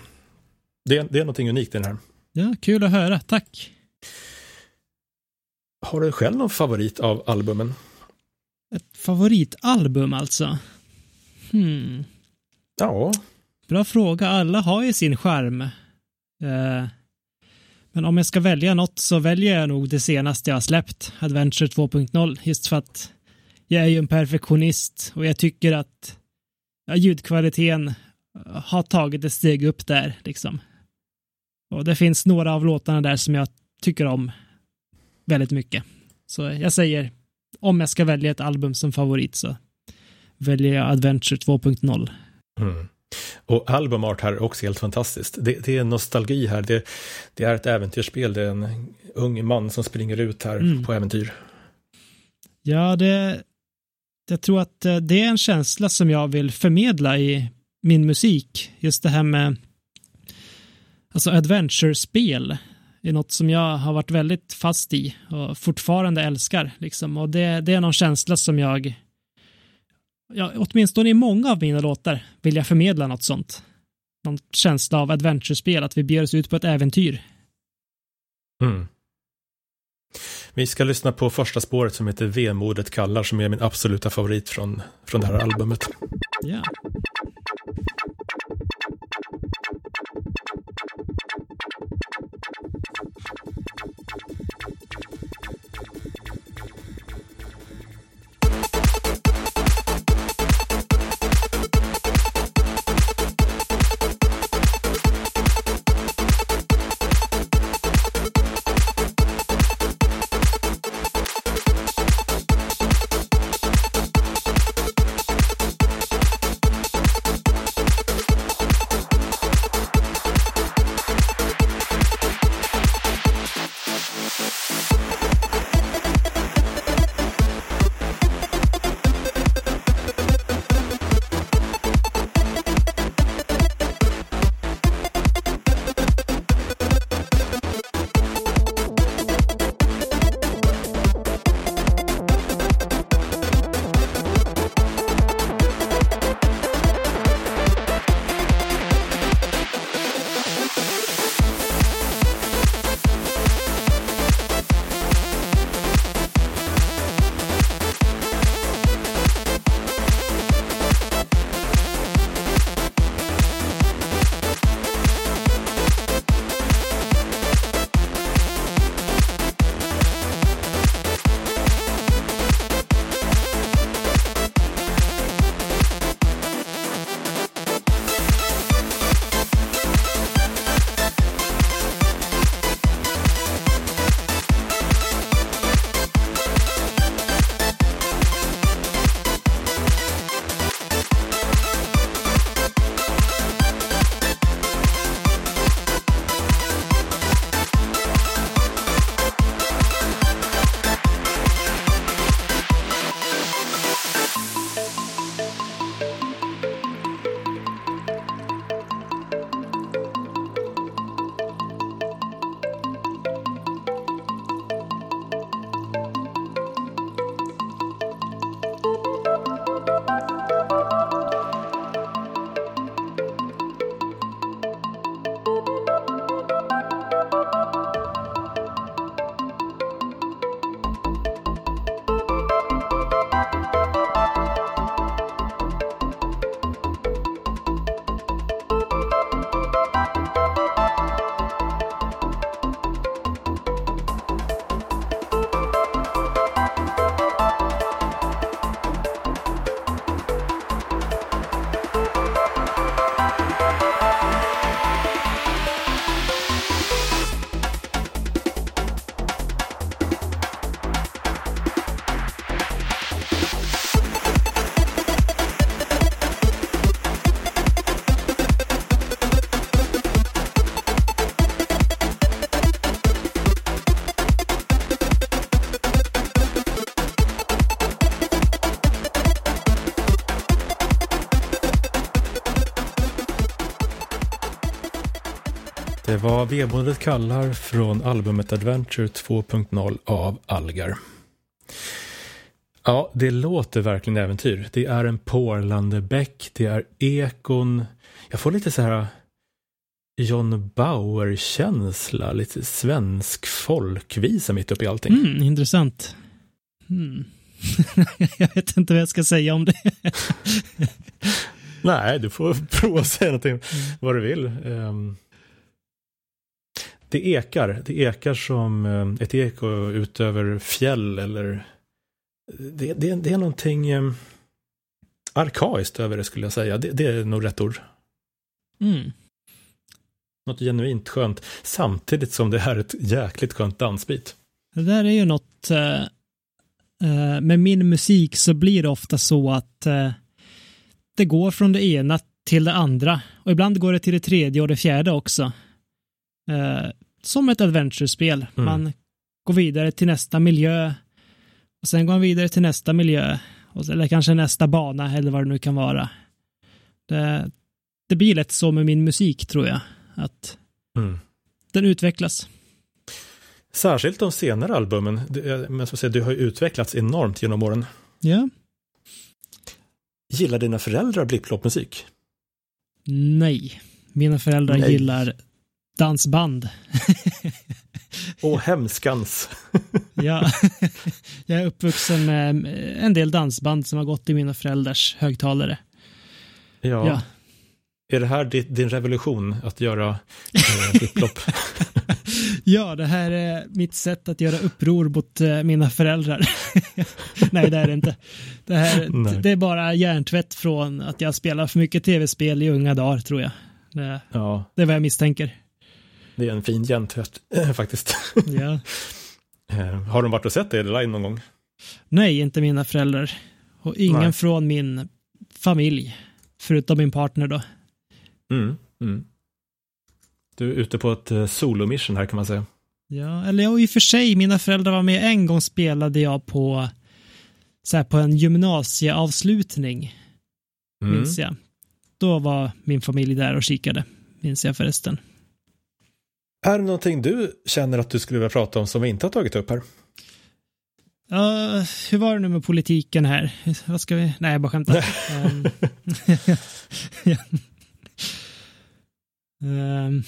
det, det är någonting unikt i den här. Ja, kul att höra, tack. Har du själv någon favorit av albumen? Ett favoritalbum alltså? Hmm. Ja. Bra fråga. Alla har ju sin charm. Uh, men om jag ska välja något så väljer jag nog det senaste jag har släppt, Adventure 2.0, just för att jag är ju en perfektionist och jag tycker att ja, ljudkvaliteten eh, har tagit ett steg upp där liksom. Och det finns några av låtarna där som jag tycker om väldigt mycket. Så jag säger, om jag ska välja ett album som favorit så väljer jag Adventure 2.0. Mm. Och albumart här är också helt fantastiskt. Det, det är nostalgi här. Det, det, är ett äventyrsspel. Det är en ung man som springer ut här mm. på äventyr. Ja, det, jag tror att eh, det är en känsla som jag vill förmedla i min musik. Just det här med alltså adventure-spel är något som jag har varit väldigt fast i och fortfarande älskar. Liksom. Och det, det är någon känsla som jag, ja, åtminstone i många av mina låtar, vill jag förmedla något sånt. Någon känsla av adventure-spel, att vi beger oss ut på ett äventyr. Mm. Vi ska lyssna på första spåret som heter Vemodet kallar, som är min absoluta favorit från, från det här albumet. Ja. Det var vemodet kallar från albumet Adventure 2.0 av Algar. Ja, det låter verkligen äventyr. Det är en porlande bäck, det är ekon. Jag får lite så här John Bauer-känsla, lite svensk folkvisa mitt uppe i allting. Mm, intressant. Hmm. jag vet inte vad jag ska säga om det. Nej, du får prova att säga någonting mm. vad du vill. Um, det ekar, det ekar som um, ett eko utöver fjäll eller det, det, det är någonting um, arkaiskt över det skulle jag säga. Det, det är nog rätt ord. Mm. Något genuint skönt, samtidigt som det är ett jäkligt skönt dansbit. Det där är ju något, uh, uh, med min musik så blir det ofta så att uh, det går från det ena till det andra och ibland går det till det tredje och det fjärde också. Som ett adventure-spel. Mm. Man går vidare till nästa miljö och sen går man vidare till nästa miljö eller kanske nästa bana eller vad det nu kan vara. Det, det blir lätt så med min musik tror jag. Att mm. den utvecklas. Särskilt de senare albumen. Men som säger, du har ju utvecklats enormt genom åren. Ja. Gillar dina föräldrar blipploppmusik? Nej. Mina föräldrar Nej. gillar dansband. Åh, hemskans. ja, jag är uppvuxen med en del dansband som har gått i mina föräldrars högtalare. Ja. ja. Är det här din revolution, att göra eh, upplopp? ja, det här är mitt sätt att göra uppror mot eh, mina föräldrar. Nej, det är det inte. Det, här, det är bara hjärntvätt från att jag spelar för mycket tv-spel i unga dagar, tror jag. Det, ja. det är vad jag misstänker. Det är en fin hjärntvätt, faktiskt. ja. Eh, har de varit och sett det live någon gång? Nej, inte mina föräldrar. Och ingen Nej. från min familj, förutom min partner då. Mm, mm. Du är ute på ett eh, solo-mission här kan man säga. Ja, eller ja, i och för sig, mina föräldrar var med en gång spelade jag på så här, på en gymnasieavslutning. Mm. Minns jag. Då var min familj där och kikade, minns jag förresten. Är det någonting du känner att du skulle vilja prata om som vi inte har tagit upp här? Uh, hur var det nu med politiken här? Vad ska vi? Nej, jag bara skämtar. um, Um,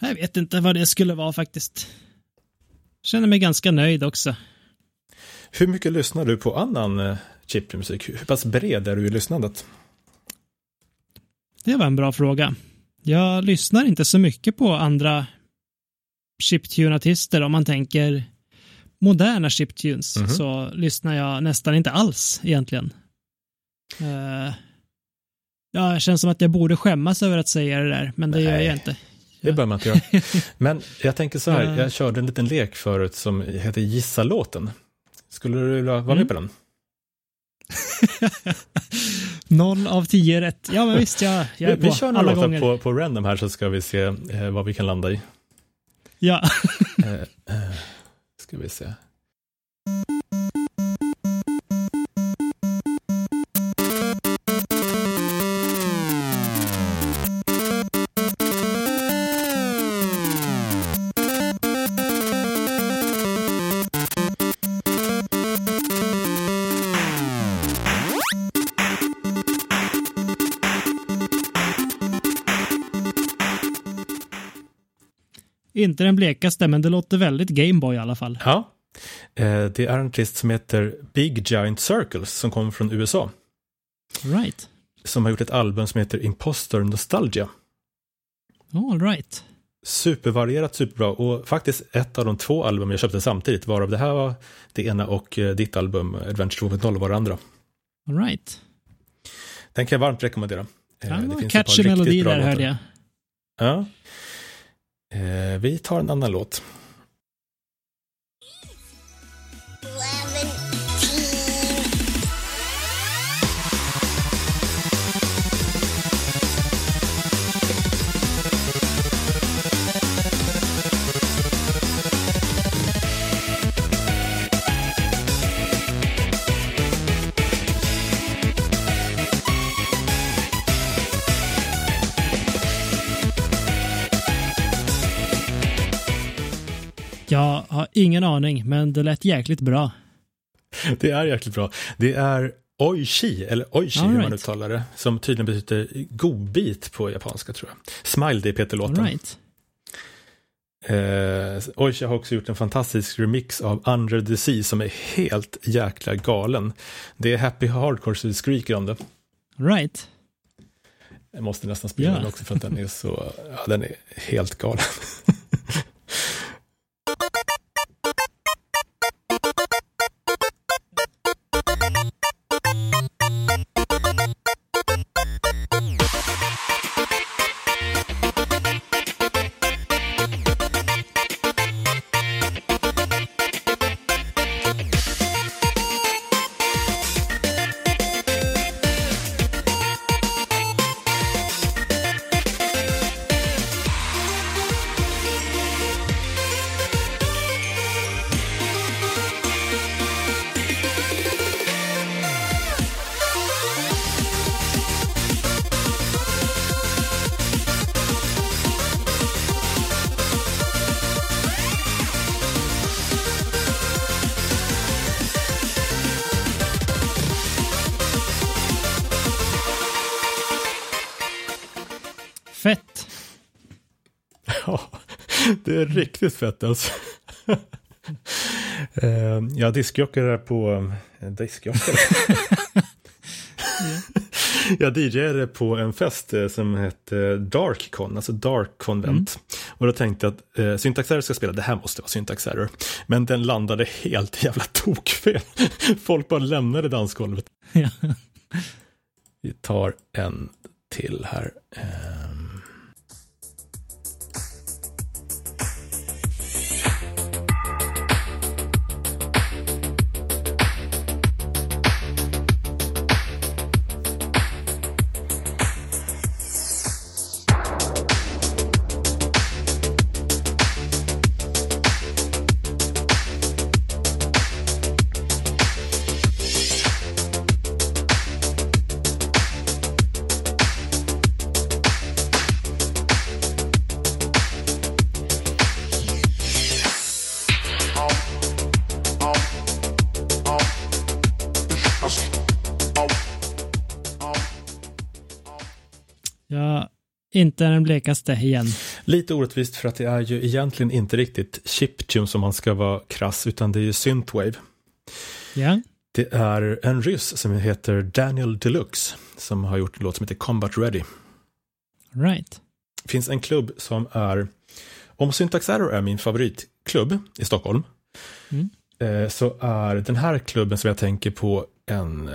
jag vet inte vad det skulle vara faktiskt. Känner mig ganska nöjd också. Hur mycket lyssnar du på annan eh, chiptune-musik? Hur pass bred är du i lyssnandet? Det var en bra fråga. Jag lyssnar inte så mycket på andra chiptune-artister om man tänker moderna chiptunes mm -hmm. så lyssnar jag nästan inte alls egentligen. Uh, Ja, det känns som att jag borde skämmas över att säga det där, men det Nej, gör jag inte. Det bör man inte göra. Men jag tänker så här, jag körde en liten lek förut som heter Gissa låten. Skulle du vilja vara med mm. på den? Noll av tio rätt. Ja, men visst, jag, jag är vi, på Vi kör några låtar på, på random här så ska vi se eh, vad vi kan landa i. Ja. eh, eh, ska vi se. Inte den blekaste, men det låter väldigt Gameboy i alla fall. Ja. Eh, det är en artist som heter Big Giant Circles som kommer från USA. Right. Som har gjort ett album som heter Imposter Nostalgia. All right. Supervarierat, superbra och faktiskt ett av de två album jag köpte samtidigt, varav det här var det ena och eh, ditt album Adventure 2.0 var det andra. All right. Den kan jag varmt rekommendera. Eh, ja, det finns catchy melodi där hörde jag. Ja, Eh, vi tar en annan låt. Jag har ingen aning, men det lät jäkligt bra. Det är jäkligt bra. Det är Oishi, eller Oishi All hur man right. uttalar det, som tydligen betyder godbit på japanska tror jag. Smile, det är All Peter-låten. right. Eh, Oishi har också gjort en fantastisk remix av Under the Sea som är helt jäkla galen. Det är Happy Hardcore så det skriker om det. All right. Jag måste nästan spela Ja. den också för att den är så, ja den är helt galen. det är riktigt fett alltså. Eh, Jag diskjockade på... eh, Diskjockade? Jag DJade på en fest eh, som hette Darkcon, alltså Dark Convent. Och då tänkte jag att eh, Syntax Error ska spela, det här måste vara Syntax Error. Men den landade helt jävla tokfel. Folk bara lämnade dansgolvet. Ja. Vi tar en till här. Ehm. Inte den blekaste igen. Lite orättvist för att det är ju egentligen inte riktigt chiptune som man ska vara krass, utan det är ju synthwave. Ja. Det är en ryss som heter Daniel Deluxe som har gjort en låt som heter Combat Ready. Right. Det finns en klubb som är, om Syntax Error är min favoritklubb i Stockholm, Mm. eh, så är den här klubben som jag tänker på en eh,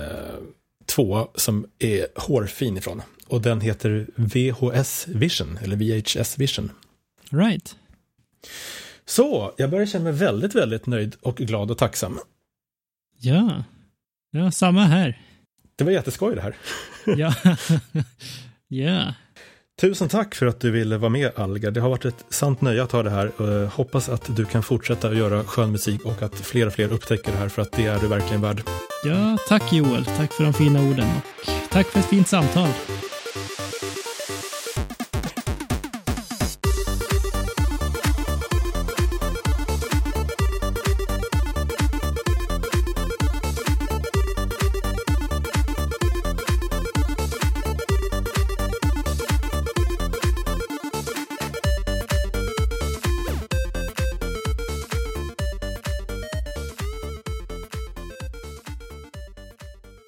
två som är hårfin ifrån. Och den heter VHS Vision, eller VHS Vision. Right. Så, jag börjar känna mig väldigt, väldigt nöjd och glad och tacksam. Ja. Ja, samma här. Det var jätteskoj det här. Ja. ja. Tusen tack för att du ville vara med Alga. Det har varit ett sant nöje att ha det här. Jag hoppas att du kan fortsätta att göra skön musik och att fler och fler upptäcker det här för att det är du verkligen värd. Ja, tack Joel. Tack för de fina orden och tack för ett fint samtal.